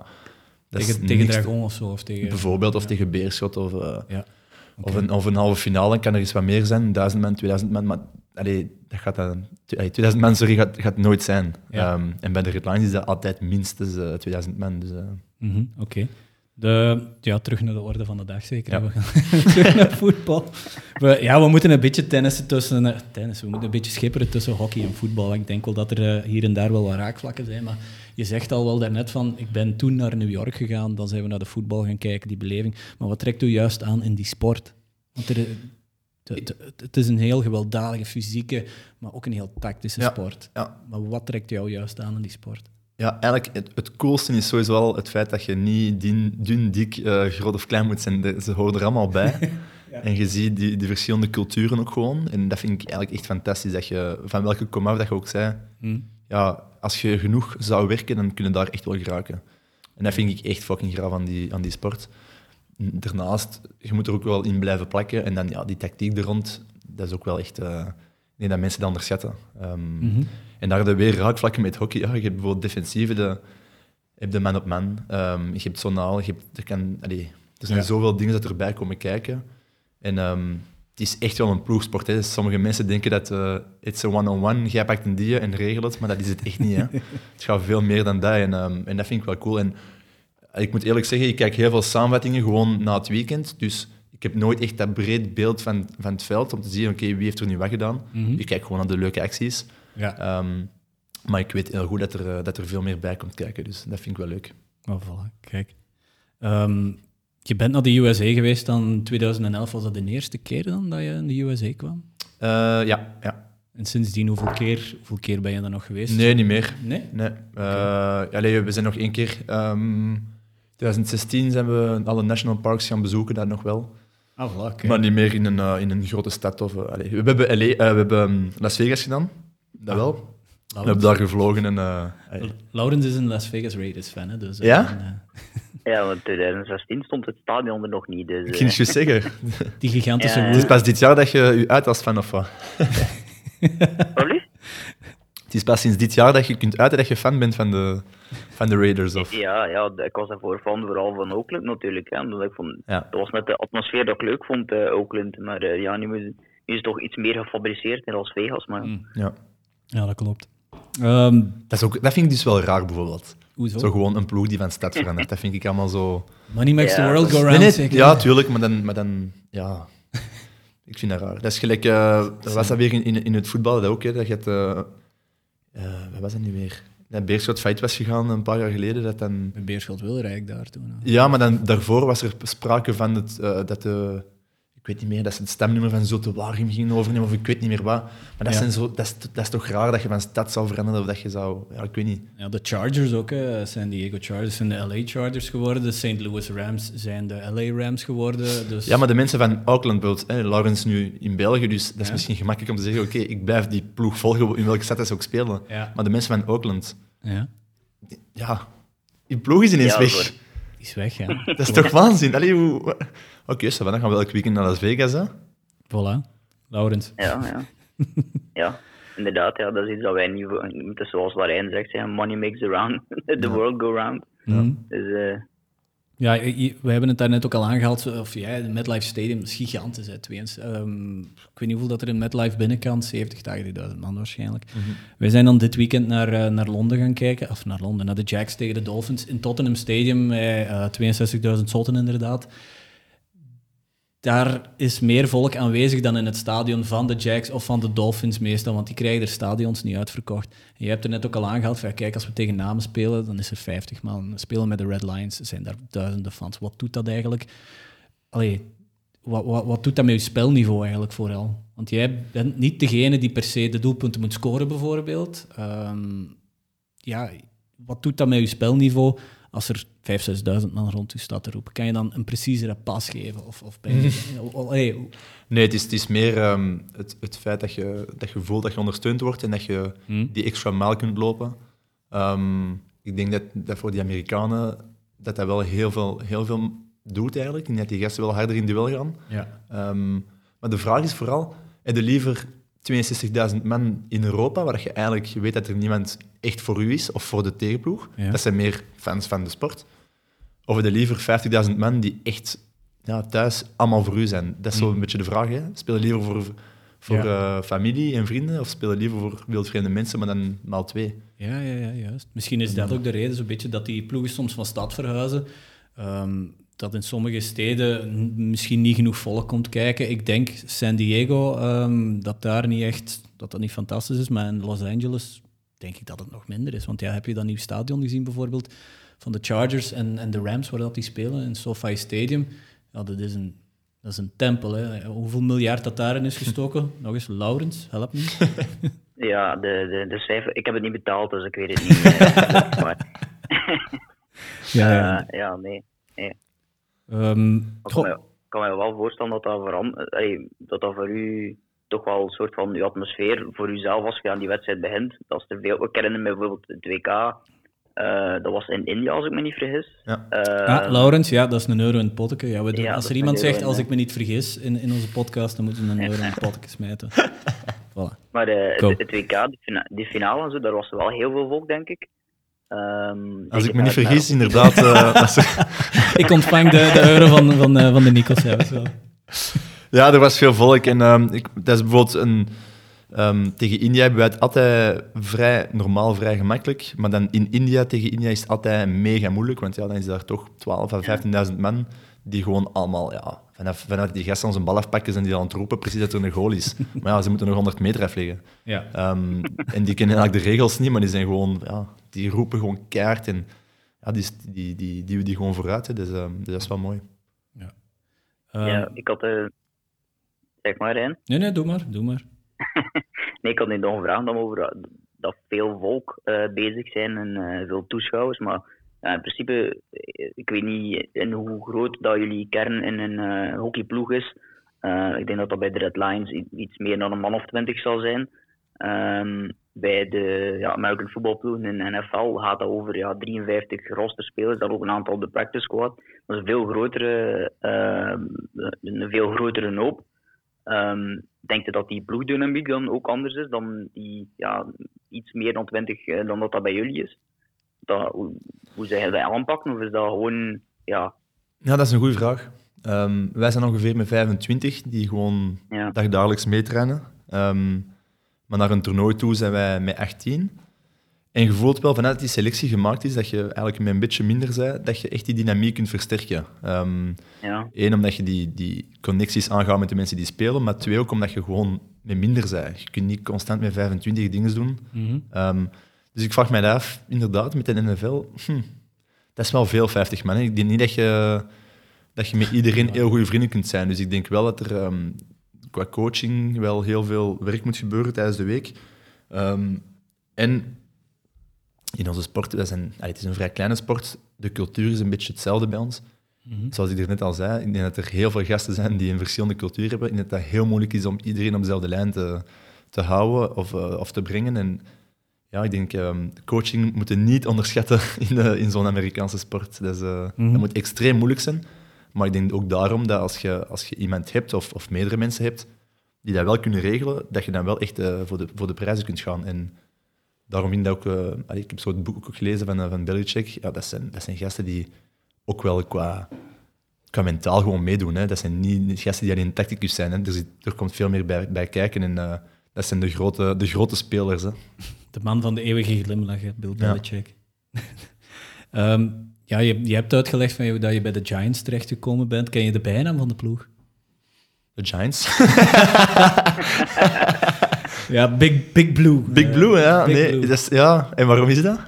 tegen tegen Dragon of zo? Of tegen, bijvoorbeeld, of tegen Beerschot. Of, uh, ja. of, een, of een halve finale kan er eens wat meer zijn, 1000 man, 2000 man. Maar allee, dat gaat dan, 2000 man sorry, gaat, gaat nooit zijn. Ja. Um, en bij de Redlines is dat altijd minstens 2000 man. Dus, mm -hmm, Oké. De, ja, terug naar de orde van de dag zeker. We gaan terug naar voetbal. We, ja, we moeten een beetje tennissen tussen... Uh, tennis, we moeten een beetje schipperen tussen hockey en voetbal. Ik denk wel dat er uh, hier en daar wel wat raakvlakken zijn. Maar je zegt al wel daarnet van... Ik ben toen naar New York gegaan. Dan zijn we naar de voetbal gaan kijken, die beleving. Maar wat trekt u juist aan in die sport? Want er, het, is een heel gewelddadige fysieke, maar ook een heel tactische sport. Ja. Maar wat trekt jou juist aan in die sport? Ja, eigenlijk het, het coolste is sowieso wel het feit dat je niet dun, dun dik, uh, groot of klein moet zijn. ze horen er allemaal bij. En je ziet die, die verschillende culturen ook gewoon. En dat vind ik eigenlijk echt fantastisch. Dat je, van welke komaf dat je ook zei, hmm. Ja, als je genoeg zou werken, dan kun je daar echt wel geraken. En dat vind ik echt fucking graag aan die, aan die sport. Daarnaast, je moet er ook wel in blijven plakken. En dan ja, die tactiek er rond, dat is ook wel echt... Uh, ik dat mensen dat onderschatten. Um, en daar we weer raakvlakken met hockey. Ja, je hebt bijvoorbeeld defensieve, de, je hebt de man-op-man, um, je hebt zonaal, je hebt, er, kan, allee, er zijn zoveel dingen dat erbij komen kijken. En um, het is echt wel een ploegsport. Hè. Dus sommige mensen denken dat uh, it's a one-on-one, jij pakt een die en regelt het, maar dat is het echt niet. Hè. het gaat veel meer dan dat en, um, en dat vind ik wel cool. En ik moet eerlijk zeggen, ik kijk heel veel samenvattingen gewoon na het weekend. Dus ik heb nooit echt dat breed beeld van, van het veld om te zien, oké, wie heeft er nu wat gedaan. Mm Ik kijk gewoon naar de leuke acties. Ja. Um, maar ik weet heel goed dat er, eh, dat er veel meer bij komt kijken, dus dat vind ik wel leuk. Oh, voilà. Kijk. Um, je bent naar de USA geweest dan 2011. Was dat de eerste keer dan dat je in de USA kwam? Uh, ja, ja. En sindsdien, hoeveel keer, hoeveel keer ben je dan nog geweest? Nee, niet meer. Nee? Nee. Uh, allee, we zijn nog één keer... Um, 2016 zijn we alle national parks gaan bezoeken, daar nog wel. Ah, voilà, Maar niet meer in een, uh, in een grote stad. Of, allee. We hebben, LA, we hebben Las Vegas gedaan dat wel. Laurens. We hebben daar gevlogen en... Uh, Laurens is een Las Vegas Raiders fan, hè? Dus, ja? ja, want 2016 stond het stadion er nog niet. Dus, Ik ging het je zeggen. Die gigantische... Ja, het is pas dit jaar dat je je uit als fan, of wat? Sorry? Het is pas sinds dit jaar dat je kunt uiten dat je fan bent van de, van de Raiders, of? Ja, ja, ik was daarvoor fan, vooral van Oakland natuurlijk. Hè, omdat ik vond, ja. Dat was net de atmosfeer dat ik leuk vond, uh, Oakland. Maar uh, ja, nu, nu, is het toch iets meer gefabriceerd in Las Vegas. Maar... Mm. Ja. Ja, dat klopt. Um, dat, is ook, dat vind ik dus wel raar, bijvoorbeeld. Hoezo? Zo gewoon een ploeg die van stad verandert. Dat vind ik allemaal zo... Money makes ja. the world go round, nee, Ja, tuurlijk, maar dan... Maar dan ja... ik vind dat raar. Dat is gelijk... Uh, was dat weer in, in, in het voetbal dat ook, hè, dat je het... Uh, uh, wat was dat nu weer? Dat Beerschot fight was gegaan een paar jaar geleden. Dat dan... Beerschot Wilrijk daar toen. Ja, maar dan, daarvoor was er sprake van het, uh, dat de ik weet niet meer, dat ze het stemnummer van Zote Waregem gingen overnemen, of ik weet niet meer wat. Maar dat, zijn zo, dat, is, dat is toch raar dat je van stad zou veranderen, of dat je zou... Ja, ik weet niet. Ja, de Chargers ook, hè. San Diego Chargers zijn de LA Chargers geworden, de St. Louis Rams zijn de LA Rams geworden. Dus... Ja, maar de mensen van Auckland, bijvoorbeeld, Lawrence nu in België, dus dat is misschien gemakkelijk om te zeggen, oké, ik blijf die ploeg volgen, in welke stad ze ook spelen. Maar de mensen van Auckland... Ja. Ja, die ploeg is ineens weg. Die is weg, ja. dat is toch waanzin? Allee, hoe... Oké, okay, dan gaan we elk weekend naar Las Vegas, hè? Voilà. Laurens. Ja, ja. ja, inderdaad. Ja, dat is iets dat wij niet... Het is zoals Larijn zegt, ja, money makes the, round, the world go round. Ja. Dus... Uh, ja, we hebben het daarnet ook al aangehaald. Of ja, het MetLife Stadium is gigantisch. Hè, um, ik weet niet hoeveel dat er in MetLife binnen kan. 70, 80.000 man waarschijnlijk. Mm -hmm. Wij zijn dan dit weekend naar, uh, naar Londen gaan kijken. Of naar Londen, naar de Jacks tegen de Dolphins. In Tottenham Stadium. Uh, 62.000 zotten inderdaad daar is meer volk aanwezig dan in het stadion van de Jacks of van de Dolphins meestal, want die krijgen er stadions niet uitverkocht. En je hebt er net ook al aangehaald, kijk, als we tegen namen spelen, dan is er 50 man. Spelen met de Red Lions, zijn daar duizenden fans. Wat doet dat eigenlijk? Allee, wat, wat, wat doet dat met je spelniveau eigenlijk vooral? Want jij bent niet degene die per se de doelpunten moet scoren, bijvoorbeeld. Um, ja, wat doet dat met je spelniveau als er 5.000, 6.000 man rond je staat te roepen? Kan je dan een preciezere pas geven? Of, of je, Nee, het is, het is meer um, het, het feit dat je, dat je voelt dat je ondersteund wordt en dat je hmm. die extra mijl kunt lopen. Um, ik denk dat, dat voor die Amerikanen dat dat wel heel veel, heel veel doet eigenlijk. En dat die gasten wel harder in duel gaan. Ja. Um, maar de vraag is vooral, heb je liever 62.000 man in Europa, waar je eigenlijk weet dat er niemand echt voor u is, of voor de tegenploeg. Dat zijn meer fans van de sport. Of de liever 50.000 man die echt ja, thuis allemaal voor u zijn. Dat is zo mm. een beetje de vraag. Hè? Speel je liever voor, voor eh, familie en vrienden, of speel je liever voor wildvreemde mensen, maar dan maal twee? Ja, ja, ja, juist. Misschien is dat ook de reden, zo'n beetje, dat die ploegen soms van stad verhuizen. Ehm, dat in sommige steden misschien niet genoeg volk komt kijken. Ik denk San Diego, um, dat daar niet echt, dat dat niet fantastisch is, maar in Los Angeles denk ik dat het nog minder is. Want ja, heb je dat nieuw stadion gezien bijvoorbeeld van de Chargers en, en de Rams, waar dat die spelen, in SoFi Stadium? Ja, dat is een, dat is een tempel. Hè. Hoeveel miljard dat daarin is gestoken? Nog eens, Laurens, help me. Ja, de, de, de cijfer, ik heb het niet betaald, dus ik weet het niet. maar, ja, ja. Uh, ja, nee. nee. Um, ik kan, me, kan wel voorstellen dat dat, voor, dat dat voor u toch wel een soort van uw atmosfeer voor uzelf als je aan die wedstrijd begint. Dat is er veel. Herinner me bijvoorbeeld het WK. Uh, dat was in India, als ik me niet vergis. Ja. Uh, ah, Laurens, ja, dat is een euro in het potje. Ja, we doen, als er iemand zegt, als ik me niet vergis in, in onze podcast, dan moeten we een euro in het potje smijten. voilà. Maar uh, het, WK, die finale, en zo, daar was wel heel veel volk, denk ik. Um, Als ik me niet vergis, inderdaad. Uh, ik ontvang de, de euro van, van, uh, van de Nikos. Ja, ja, er was veel volk. En um, ik, dat is bijvoorbeeld een. Um, tegen India hebben wij het altijd vrij normaal, vrij gemakkelijk. Maar dan in India, tegen India, is het altijd mega moeilijk. Want ja, dan is daar toch 12 à 15.000 man die gewoon allemaal, ja, vanaf, vanaf die gasten onze bal afpakken en die aan het roepen precies dat er een goal is. Maar ja, ze moeten nog 100 meter afleggen. Ja. Um, en die kennen eigenlijk de regels niet, maar die zijn gewoon, ja, die roepen gewoon keihard en ja, die, die, die, die, die gewoon vooruit. Hè. Dus, um, dus dat is wel mooi. Ja, ja ik had... Uh, zeg maar, Rijn. Nee, nee, doe maar, doe maar. nee, ik had niet nog vragen dan over dat veel volk uh, bezig zijn en uh, veel toeschouwers, maar ja, in principe, ik weet niet in hoe groot dat jullie kern in een uh, hockeyploeg is. Uh, ik denk dat dat bij de Red Lions iets meer dan een man of twintig zal zijn. Um, bij de ja, American voetbalploegen in de NFL gaat dat over ja, 53 rosterspelers, dat ook een aantal op de practice squad. Dat is een veel grotere, uh, een veel grotere hoop. Um, denk je dat die ploegdynamiek dan ook anders is dan die ja, iets meer dan 20 dan dat dat bij jullie is? Dat, hoe, hoe zij dat aanpakken? Of is dat gewoon, ja... Ja, dat is een goede vraag. Um, wij zijn ongeveer met 25 die gewoon ja. dagdagelijks meetrainen. Um, maar naar een toernooi toe zijn wij met 18. En je voelt wel vanuit die selectie gemaakt is dat je eigenlijk met een beetje minder bent, dat je echt die dynamiek kunt versterken. Um, ja. Eén, omdat je die, die connecties aangaat met de mensen die spelen, maar twee, ook omdat je gewoon met minder bent. Je kunt niet constant met 25 dingen doen. Mm dus ik vraag mij af, inderdaad, met de NFL, hm, dat is wel veel 50 man. Ik denk niet dat je dat je met iedereen heel goede vrienden kunt zijn. Dus ik denk wel dat er ehm, qua coaching wel heel veel werk moet gebeuren tijdens de week. Ehm, en in onze sport, dat zijn, het is een vrij kleine sport, de cultuur is een beetje hetzelfde bij ons. Mhm. Zoals ik er net al zei, ik denk dat er heel veel gasten zijn die een verschillende cultuur hebben. Ik denk dat het heel moeilijk is om iedereen op dezelfde lijn te, te houden of, uh, of te brengen. En ja, ik denk, um, coaching moeten niet onderschatten in, in zo'n Amerikaanse sport. Dat, is, uh, dat moet extreem moeilijk zijn. Maar ik denk ook daarom dat als je, als je iemand hebt, of, of meerdere mensen hebt, die dat wel kunnen regelen, dat je dan wel echt uh, voor, de, voor de prijzen kunt gaan. En daarom vind ik ook... Uh, ik heb zo het boek ook gelezen van, uh, van Belichick. Ja, dat, zijn, dat zijn gasten die ook wel qua, qua mentaal gewoon meedoen. Hè. Dat zijn niet gasten die alleen tacticus zijn. Hè. Er, zit, er komt veel meer bij, bij kijken. En dat zijn de grote, de grote spelers. Hè. De man van de eeuwige glimlach, Bill Belichick. Ja. um, Ja, je, je hebt uitgelegd van, dat je bij de Giants terechtgekomen bent. Ken je de bijnaam van de ploeg? De Giants? ja, Big, Big Blue. Big Blue, ja. Big nee, Blue. Dat is, ja. En waarom is dat?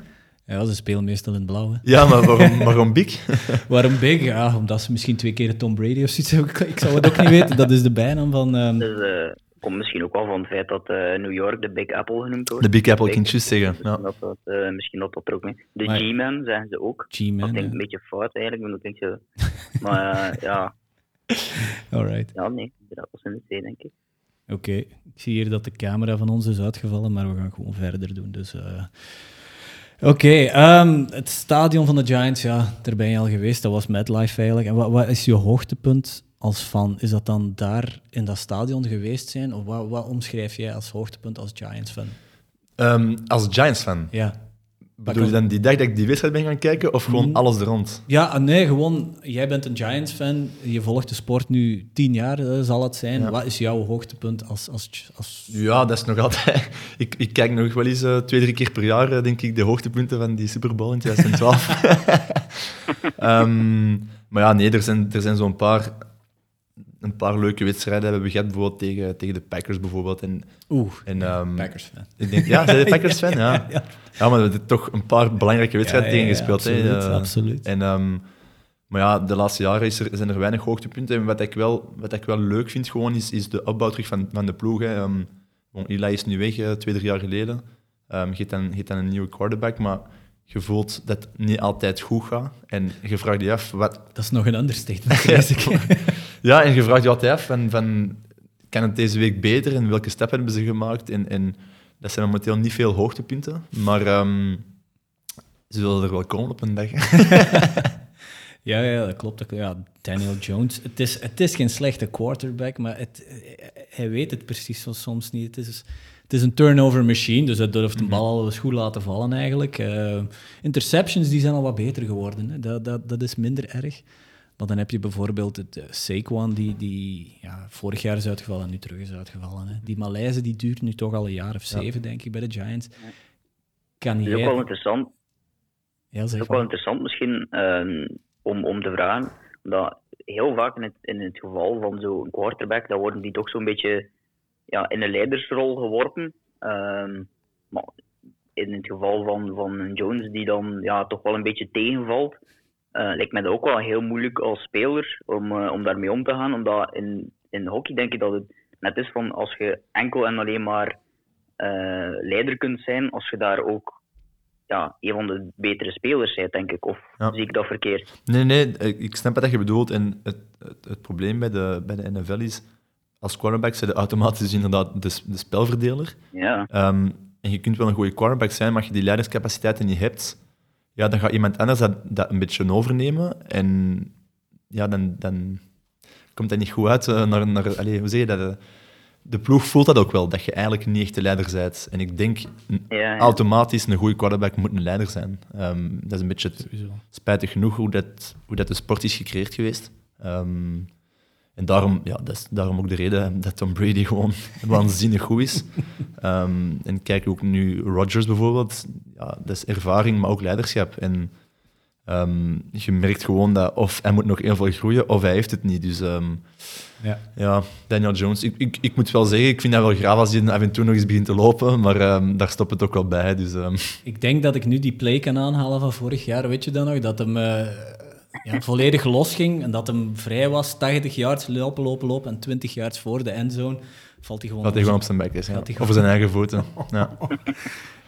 Ja, ze spelen meestal in het blauw. Hè. Ja, maar waarom, waarom Big? waarom Big? Ja, omdat ze misschien twee keer Tom Brady of zoiets hebben. Ik zou het ook niet weten. Dat is de bijnaam van... Um... Dus, uh, komt misschien ook wel van het feit dat uh, New York de Big Apple genoemd wordt. De Big Apple, ik je zeggen. Ja. Dat, dat, uh, misschien dat dat er ook mee. De G-Man zeggen ze ook. G-Man, dat denk ik een beetje fout eigenlijk, maar denk je... Maar uh, ja... Alright. Ja, nee, dat was in de C, denk ik. Oké, okay. ik zie hier dat de camera van ons is uitgevallen, maar we gaan gewoon verder doen. Dus... Oké, okay, um, het stadion van de Giants, ja, daar ben je al geweest. Dat was MetLife eigenlijk. En wat, wat is je hoogtepunt als fan? Is dat dan daar in dat stadion geweest zijn? Of wat, wat omschrijf jij als hoogtepunt als Giants-fan? Um, als Giants-fan? Ja. Bedoel je dan die dag dat ik die wedstrijd ben gaan kijken, of gewoon mm. alles er rond? Ja, nee, gewoon, jij bent een Giants-fan, je volgt de sport nu tien jaar, uh, zal het zijn. Ja. Wat is jouw hoogtepunt als, als, als... Ja, dat is nog altijd... ik, ik kijk nog wel eens uh, twee, drie keer per jaar, uh, denk ik, de hoogtepunten van die Super Bowl in 2012. um, maar ja, nee, er zijn, er zijn zo'n paar een paar leuke wedstrijden hebben we gehad, bijvoorbeeld tegen, tegen de Packers bijvoorbeeld. En, Oeh, en, um, Packers-fan. Ja, zijn de Packers-fan? ja. ja, ja. ja, maar we hebben toch een paar belangrijke wedstrijden tegen gespeeld. Absoluut, hè. Uh, absoluut. En, um, maar ja, de laatste jaren is er, zijn er weinig hoogtepunten. En wat ik wel, wat ik wel leuk vind, gewoon, is, is de opbouw terug van, van de ploeg. Hè. Um, Eli is nu weg, uh, twee, drie jaar geleden. Um, je hebt dan, dan een nieuwe quarterback, maar je voelt dat het niet altijd goed gaat. En je vraagt je af... Wat... Dat is nog een understatement, ja, en je vraagt je altijd af van, van... Kan het deze week beter? En welke stappen hebben ze gemaakt? En, en dat zijn momenteel niet veel hoogtepunten. Maar um, ze zullen er wel komen op een dag. ja, ja, dat klopt. Ja, Daniel Jones. Het is, het is geen slechte quarterback, maar het, hij weet het precies soms niet. Het is... Het is een turnover machine, dus hij durft de bal al eens goed laten vallen eigenlijk. Uh, interceptions die zijn al wat beter geworden. Hè. Dat, dat, dat is minder erg. Maar dan heb je bijvoorbeeld het uh, Saquon, die, die ja, vorig jaar is uitgevallen en nu terug is uitgevallen. Hè. Die Malaise die duurt nu toch al een jaar of zeven, ja. denk ik, bij de Giants. Kan dat is ook wel interessant. Ja, dat is ook wel interessant misschien uh, om, om te vragen. Dat heel vaak in het, in het geval van zo'n quarterback, dan worden die toch zo'n beetje ja, in een leidersrol geworpen. Um, maar in het geval van, van Jones, die dan ja, toch wel een beetje tegenvalt, uh, lijkt mij dat ook wel heel moeilijk als speler om, uh, om daarmee om te gaan. Omdat in, in hockey denk ik dat het net is van als je enkel en alleen maar uh, leider kunt zijn, als je daar ook ja, een van de betere spelers bent, denk ik. Of ja. zie ik dat verkeerd? Nee, nee, ik snap wat je bedoelt. En het, het, het probleem bij de, bij de NFL is als quarterback zijn de automatisch inderdaad de, de spelverdeler. Ja. Um, en je kunt wel een goede quarterback zijn, maar als je die leiderscapaciteiten niet hebt, ja, dan gaat iemand anders dat, dat een beetje overnemen. En ja, dan, dan komt dat niet goed uit. Uh, naar, naar, allez, hoe zeg je dat? Uh, de ploeg voelt dat ook wel, dat je eigenlijk niet echt de leider bent. En ik denk, ja, ja. automatisch, een goede quarterback moet een leider zijn. Um, dat is een beetje spijtig genoeg hoe dat, hoe dat de sport is gecreëerd geweest. Um, en daarom, ja, dat is daarom ook de reden dat Tom Brady gewoon waanzinnig goed is. Um, en kijk ook nu Rodgers bijvoorbeeld. Ja, dat is ervaring, maar ook leiderschap. En um, je merkt gewoon dat of hij moet nog heel veel groeien, of hij heeft het niet. Dus um, ja. ja, Daniel Jones. Ik, ik, ik moet wel zeggen, ik vind dat wel graag als hij af en toe nog eens begint te lopen, maar daar stopt het ook wel bij. Dus, Ik denk dat ik nu die play kan aanhalen van vorig jaar. Weet je dan nog? Dat hem... Uh ja, volledig losging en dat hem vrij was, 80 yards lopen, lopen, lopen en 20 yards voor de endzone, valt hij gewoon, dat hij gewoon op zijn bek is. Ja. Over zijn eigen voeten. Ja.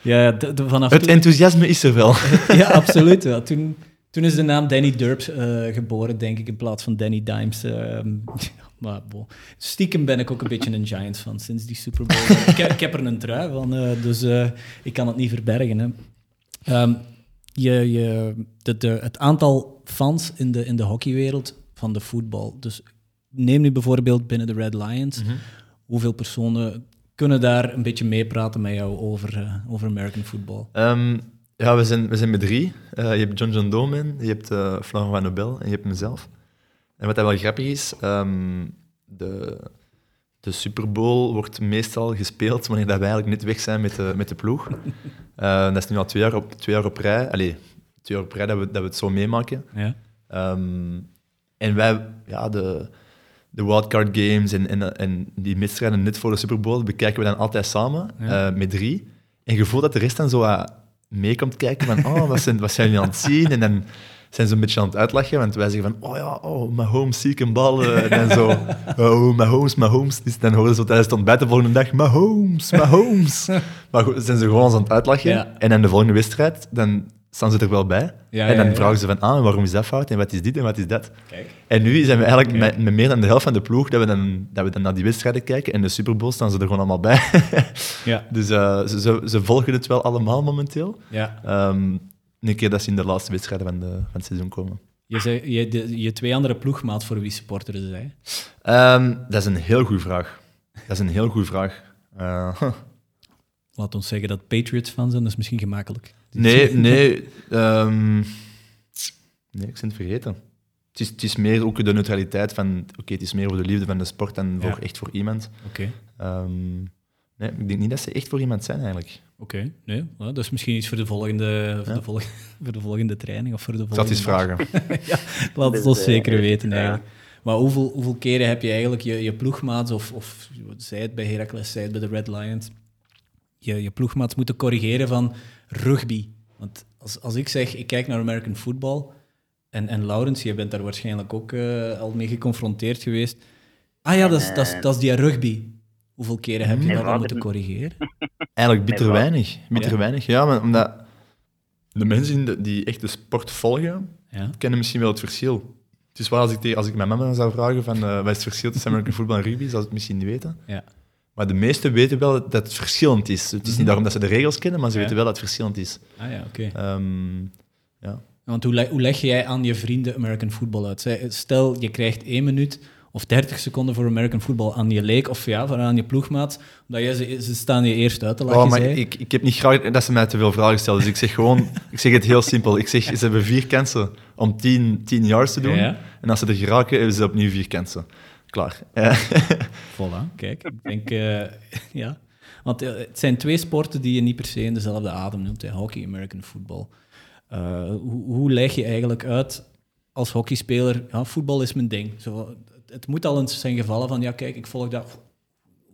ja, vanaf het enthousiasme is er wel. ja, absoluut. Ja. Toen, toen is de naam Danny Durps uh, geboren, denk ik, in plaats van Danny Dimes. Uh, maar stiekem ben ik ook een beetje een Giants fan sinds die Super Bowl. ik, heb, ik, heb er een trui van, uh, dus ik kan het niet verbergen. Hè. Um, je, je, de, de, het aantal fans in de, in de hockeywereld van de voetbal. Dus neem nu bijvoorbeeld binnen de Red Lions. Mm -hmm. Hoeveel personen kunnen daar een beetje meepraten met jou over, over American football? Um, ja, we zijn, we zijn met drie. Uh, je hebt John John Doman, je hebt uh, Florent van Nobel en je hebt mezelf. En wat wel grappig is, um, de, de Super Bowl wordt meestal gespeeld wanneer dat wij eigenlijk net weg zijn met de, met de ploeg. Uh, dat is nu al twee jaar op, twee jaar op rij. Allee, twee jaar op rij dat we, dat we het zo meemaken. Ja. Um, en wij, ja, de, de wildcard games en, en, en die wedstrijden net voor de Super Bowl bekijken we dan altijd samen, ja. met drie. En je voelt dat de rest dan zo mee komt kijken van, oh, wat zijn, wat zijn jullie aan het zien? En dan zijn ze een beetje aan het uitlachen, want wij zeggen van, oh ja, oh, Mahomes ziek een bal. En zo, oh, Mahomes, Mahomes. Dus dan horen ze tijdens het ontbijt de volgende dag, Mahomes, Mahomes. maar goed, zijn ze gewoon aan het uitlachen. En dan de volgende wedstrijd, dan staan ze er wel bij. Ja, en dan ja, vragen ze van, ah, waarom is dat fout? En wat is dit en wat is dat? Kijk. En nu zijn we eigenlijk met, met, meer dan de helft van de ploeg dat we, dan, dat we dan naar die wedstrijden kijken. En de Super Bowl staan ze er gewoon allemaal bij. ja. Dus uh, ze, ze, ze, volgen het wel allemaal momenteel. Ja. Um, een keer dat ze in de laatste wedstrijden van, de, van het seizoen komen. Je, zei, je, de, je twee andere ploegmaat voor wie supporteren ze zijn? Um, dat is een heel goede vraag. Dat is een heel goede vraag. Uh, Laat ons zeggen dat Patriots fan zijn, dat is misschien gemakkelijk. Nee, nee. Um, nee, ik ben het vergeten. Het is, het is meer ook de neutraliteit van... Oké, okay, het is meer voor de liefde van de sport dan voor, echt voor iemand. Oké. Okay. Um, nee, ik denk niet dat ze echt voor iemand zijn, eigenlijk. Oké, okay, nee. Nou, dat is misschien iets voor de volgende, voor, de volgende, voor de volgende training of voor de volgende... Dat is vragen. ja, laat het ons zeker weten, eigenlijk. Maar hoeveel, hoeveel keren heb je eigenlijk je, je ploegmaats, of, of zij het bij Heracles, zij het bij de Red Lions, je, je ploegmaats moeten corrigeren van rugby. Want als, als ik zeg, ik kijk naar American football, en, en Laurens, je bent daar waarschijnlijk ook uh, al mee geconfronteerd geweest. Ah ja, dat is, dat is, dat is die rugby. Hoeveel keren heb je dat al moeten corrigeren? Eigenlijk bitter weinig. Bitter ja. weinig, ja. Maar omdat de mensen die echt de sport volgen, ja. kennen misschien wel het verschil. Het is waar, als ik, als ik mijn mama zou vragen van uh, wat is het verschil tussen American football en rugby, zou ze het misschien niet weten. Ja. Maar de meesten weten wel dat het verschillend is. Het is niet mhm. daarom dat ze de regels kennen, maar ze weten wel dat het verschillend is. Ah ja, oké. Ehm, ja. Want hoe, leg, hoe leg jij aan je vrienden American football uit? Stel, je krijgt één minuut of 30 seconden voor American football aan je leek of ja, aan je ploegmaat, omdat je, ze, ze staan je eerst uit te lachen. Oh, maar ik, ik heb niet graag dat ze mij te veel vragen stellen, dus ik zeg gewoon, ik zeg het heel simpel. Ik zeg, ze hebben vier kansen om 10, 10 yards te doen, en als ze er geraken, hebben ze opnieuw vier kansen klaar. Voilà, kijk. Ik denk, uh, ja. Want uh, het zijn twee sporten die je niet per se in dezelfde adem noemt. Hè. Hockey, American football. Uh, hoe, hoe leg je eigenlijk uit als hockeyspeler, ja, voetbal is mijn ding. Zo, het moet al eens zijn gevallen van, ja kijk, ik volg dat.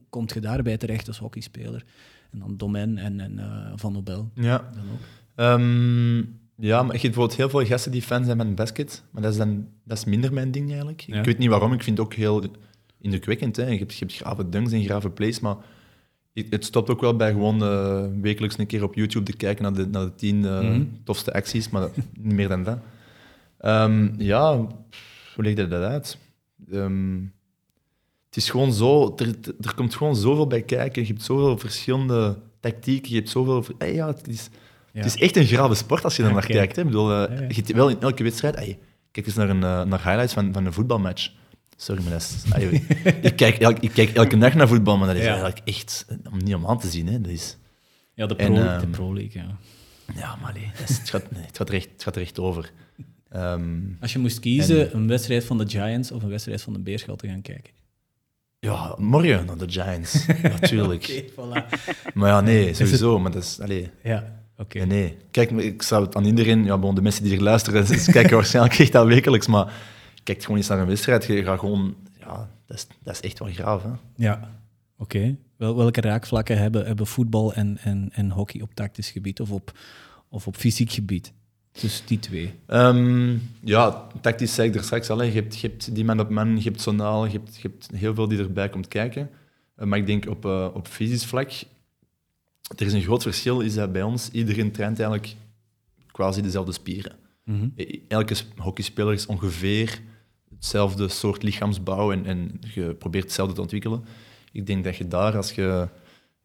Komt je daarbij terecht als hockeyspeler? En dan Domen en, en Van Nobel. Ja. Dan ook. Um, ja, maar je hebt bijvoorbeeld heel veel gasten die fan zijn van basket, maar dat is, dan, dat is minder mijn ding eigenlijk. Ik weet niet waarom, ik vind het ook heel indrukwekkend. Hè. Je, hebt, je hebt grave dunks en grave plays, maar het stopt ook wel bij gewoon uh, wekelijks een keer op YouTube te kijken naar de, naar de tien uh, mm -hmm. tofste acties, maar niet meer dan dat. Um, ja, hoe leg je dat uit? Um, het is gewoon zo, er, er komt gewoon zoveel bij kijken. Je hebt zoveel verschillende tactieken, je hebt zoveel... Hey, ja, het is, het is echt een grave sport als je er naar kijkt. Hè. Ik bedoel, uh, je hebt wel in elke wedstrijd... Hey, kijk eens naar, een, uh, naar highlights van, van een voetbalmatch. Sorry, maar dat is... ik, kijk elk, ik kijk elke dag naar voetbal, maar dat is eigenlijk echt om niet om aan te zien. Hè. Dat is, ja, de Pro, en, um, de pro League, ja. Ja, maar nee, het, gaat, nee, het, gaat er echt, het gaat er echt over. Um, Als je moest kiezen, en, een wedstrijd van de Giants of een wedstrijd van de Beerschot te gaan kijken? Ja, morgen naar de Giants, natuurlijk. okay, voilà. Maar ja, nee, sowieso. Maar dat is... Allez, ja. Okay. Nee, Kijk, ik zou het aan iedereen, ja, bon, de mensen die er luisteren, ze kijken waarschijnlijk echt al wekelijks, maar kijk gewoon eens naar een wedstrijd. Je gaat gewoon, ja, dat is, dat is echt wel graaf. Hè? Ja, oké. Wel, welke raakvlakken hebben, hebben voetbal en, en, en hockey op tactisch gebied of op, of op fysiek gebied? Dus die twee. Um, ja, tactisch zei ik er straks al. Je hebt, je hebt die man op man, je hebt Sonal, je hebt, je hebt heel veel die erbij komt kijken. Uh, maar ik denk op, uh, op fysisch vlak, er is een groot verschil, is dat bij ons iedereen traint eigenlijk quasi dezelfde spieren. Mm -hmm. Elke hockeyspeler is ongeveer hetzelfde soort lichaamsbouw en, en je probeert hetzelfde te ontwikkelen. Ik denk dat je daar, als je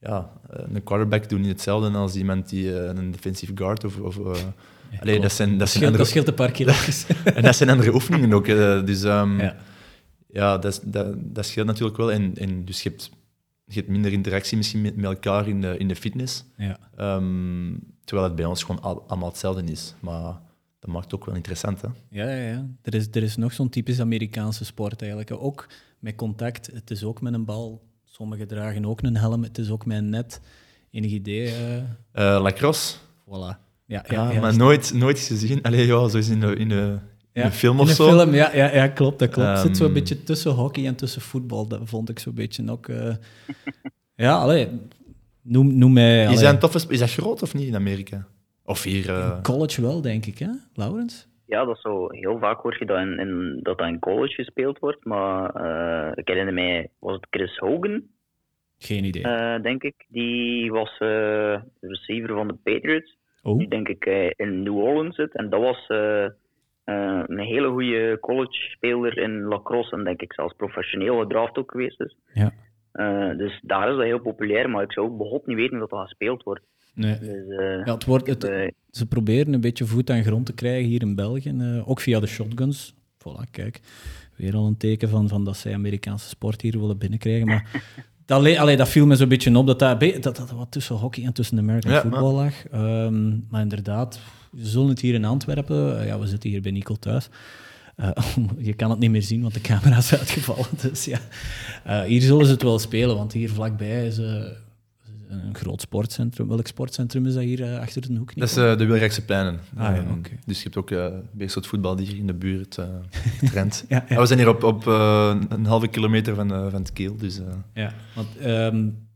ja, een quarterback doet niet hetzelfde als iemand die uh, een defensive guard of, of uh, Allee, dat, zijn, dat, zijn andere, dat scheelt een paar kilo's. en dat zijn andere oefeningen ook. Uh, dus um, ja, ja dat, dat, dat scheelt natuurlijk wel. En, en dus je hebt, je hebt minder interactie misschien met, met elkaar in de, in de fitness. Ja. Um, terwijl het bij ons gewoon al, allemaal hetzelfde is. Maar dat maakt het ook wel interessant. Hè? Ja, ja, ja. Er, is, er is nog zo'n typisch Amerikaanse sport eigenlijk. Ook met contact. Het is ook met een bal. Sommigen dragen ook een helm. Het is ook met een net. Enig idee? Uh... Uh, lacrosse. Voilà. Ja, ja, ja maar nooit, nooit gezien. Allee, ja, zoals in de, in de, in een film of in zo. Film, ja, ja, ja, klopt. Dat klopt. Um, zit zo'n ehm, beetje tussen hockey en tussen voetbal. Dat vond ik zo'n beetje ook... Uh... ja, allee, noem, noem mij... Allee. Is, dat een toffe, is dat groot of niet in Amerika? Of hier... Uh... college wel, denk ik, hè, Laurens? Ja, dat is zo. Heel vaak hoor je dat in, in, dat, dat in college gespeeld wordt. Maar uh, ik herinner mij, was het Chris Hogan? Geen idee. Uh, denk ik. Die was uh, receiver van de Patriots. Oh. Die denk ik in New Orleans zit. En dat was een hele goede college-speler in lacrosse. En denk ik zelfs professioneel gedraft ook geweest is. Ja. dus daar is dat heel populair. Maar ik zou ook begot niet weten dat dat gespeeld wordt. Nee. Dus, uh, ja, het wordt, het, uh, ze proberen een beetje voet aan grond te krijgen hier in België, uh, ook via de shotguns. Voilà, kijk, weer al een teken van, van dat zij Amerikaanse sport hier willen binnenkrijgen. Maar dat, allee, dat viel me zo'n beetje op, dat dat, dat, dat wat tussen hockey en tussen American ja, football lag. Um, maar inderdaad, we zullen het hier in Antwerpen, ja, we zitten hier bij Nico thuis. Uh, je kan het niet meer zien, want de camera is uitgevallen. Dus ja, uh, hier zullen ze het wel spelen, want hier vlakbij is een groot sportcentrum. Welk sportcentrum is dat hier uh, achter de hoek? Dat is uh, de Wilrijkse Pleinen. Ah, ja, okay. Dus je hebt ook uh, een soort voetbal die hier in de buurt rent. ja, ja. We zijn hier op, op een halve kilometer van, van het Keel. Dus, Ja, want um,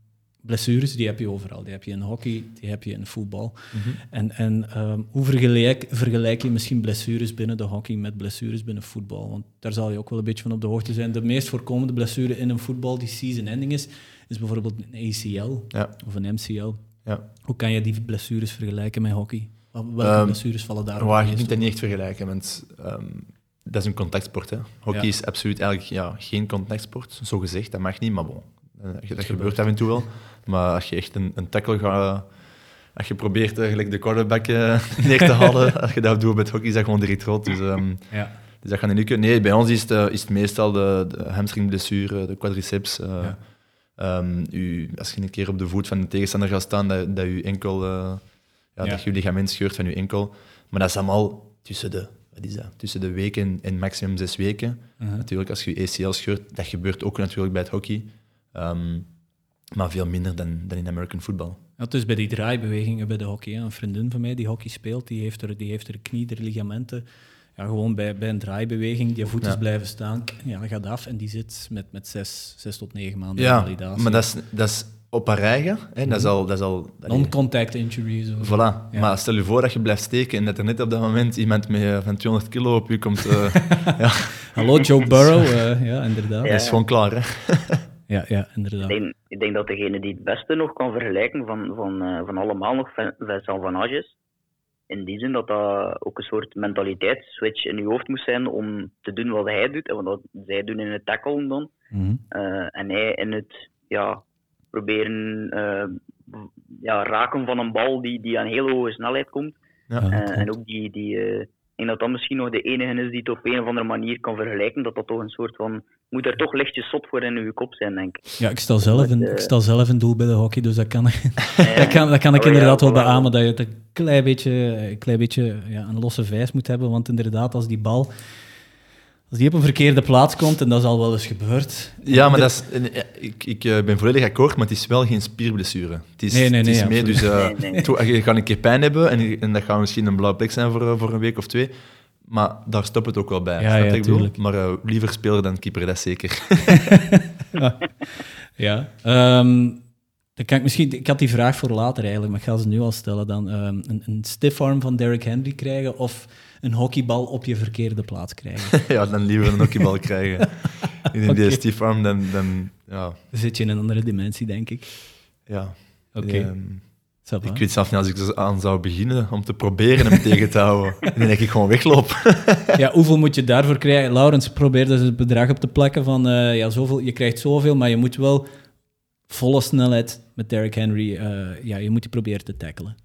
blessures die heb je overal. Die heb je in hockey, die heb je in voetbal. Mm -hmm. En, en um, hoe vergelijk, vergelijk je misschien blessures binnen de hockey met blessures binnen voetbal? Want daar zal je ook wel een beetje van op de hoogte zijn. De meest voorkomende blessure in een voetbal die season-ending is, is bijvoorbeeld een ACL ja. of een MCL. Ja. Hoe kan je die blessures vergelijken met hockey? Welke um, blessures vallen daar op? Je kunt dat niet echt vergelijken, want um, dat is een contactsport. Hè. Hockey ja. is absoluut eigenlijk ja, geen contactsport, zo gezegd. Dat mag niet, maar bon. Dat, dat gebeurt af en toe wel. Maar als je echt een, een tackle gaat... Als je probeert eigenlijk de quarterback uh, neer te halen, als je dat doet met hockey, is dat gewoon direct rood. Dus, um, ja. dus dat gaat niet lukken. Nee, bij ons is het, is het meestal de, de hamstringblessure, de quadriceps... Uh, ja. Um, u, als je een keer op de voet van de tegenstander gaat staan, dat, dat je enkel, uh, ja, ja. dat je ligament scheurt van je enkel. Maar dat is allemaal tussen de, wat is dat? Tussen de weken en maximum zes weken. Uh -huh. Natuurlijk, als je ACL scheurt, dat gebeurt ook natuurlijk bij het hockey. Um, maar veel minder dan, dan in American football. Ja, dus bij die draaibewegingen bij de hockey. Een vriendin van mij die hockey speelt, die heeft er, die heeft er knie, er ligamenten ja, gewoon bij, bij een draaibeweging, die voet is ja. blijven staan, ja, dat gaat af en die zit met, met zes, zes tot negen maanden ja, validatie. maar dat is, dat is op haar eigen. Hè? Dat is al... Dat is al Non-contact injury. Zo. Voilà. Ja. Maar stel je voor dat je blijft steken en dat er net op dat moment iemand met, van 200 kilo op je komt... Uh, ja. Hallo, Joe Burrow. Uh, ja, inderdaad. Dat is gewoon klaar, hè. ja, ja, inderdaad. Ik denk, ik denk, dat degene die het beste nog kan vergelijken van, van, uh, van allemaal nog Vincent Van Ages in die zin dat dat ook een soort mentaliteitsswitch in je hoofd moest zijn om te doen wat hij doet en wat zij doen in het tacklen dan. Mm -hmm. uh, en hij in het ja, proberen uh, ja, raken van een bal die, die aan heel hoge snelheid komt. Ja, uh, en ook die, die denk dat dat misschien nog de enige is die het op een of andere manier kan vergelijken. Dat dat toch een soort van. moet er toch lichtjes zot voor in uw kop zijn, denk ik. Ja, ik stel zelf, een, ik stel zelf een doel bij de hockey, dus dat kan, ja, dat kan, dat kan ik oh, inderdaad ja, wel beamen. Dat je het een klein beetje, een, klein beetje ja, een losse vijs moet hebben. Want inderdaad, als die bal. Als die op een verkeerde plaats komt, en dat is al wel eens gebeurd. Ja, maar dat is, ik, ik ben volledig akkoord, maar het is wel geen spierblessure. Het is, nee, nee, nee, het is mee, dus uh, nee, nee. To, je gaat een keer pijn hebben en, en dat gaat misschien een blauwe plek zijn voor, voor een week of twee. Maar daar stopt het ook wel bij. Ja, ja, ik bedoel? Maar uh, liever speler dan keeper, dat zeker. ja. ja. Um, Dan kan ik, misschien, ik had die vraag voor later eigenlijk, maar ik ga ze nu al stellen dan. Um, een, een stiffarm van Derrick Henry krijgen of een hockeybal op je verkeerde plaats krijgen? ja, dan liever een hockeybal krijgen. In okay. die stiffarm, dan, dan, ja. zit je in een andere dimensie, denk ik. Ja. Oké. Okay. Um, ik weet zelf niet als ik aan zou beginnen om te proberen hem tegen te houden. Dan denk ik gewoon wegloop. ja, hoeveel moet je daarvoor krijgen? Laurens probeerde dus het bedrag op te plakken van uh, ja, zoveel, je krijgt zoveel, maar je moet wel volle snelheid met Derrick Henry, uh, ja, je moet die proberen te tackelen.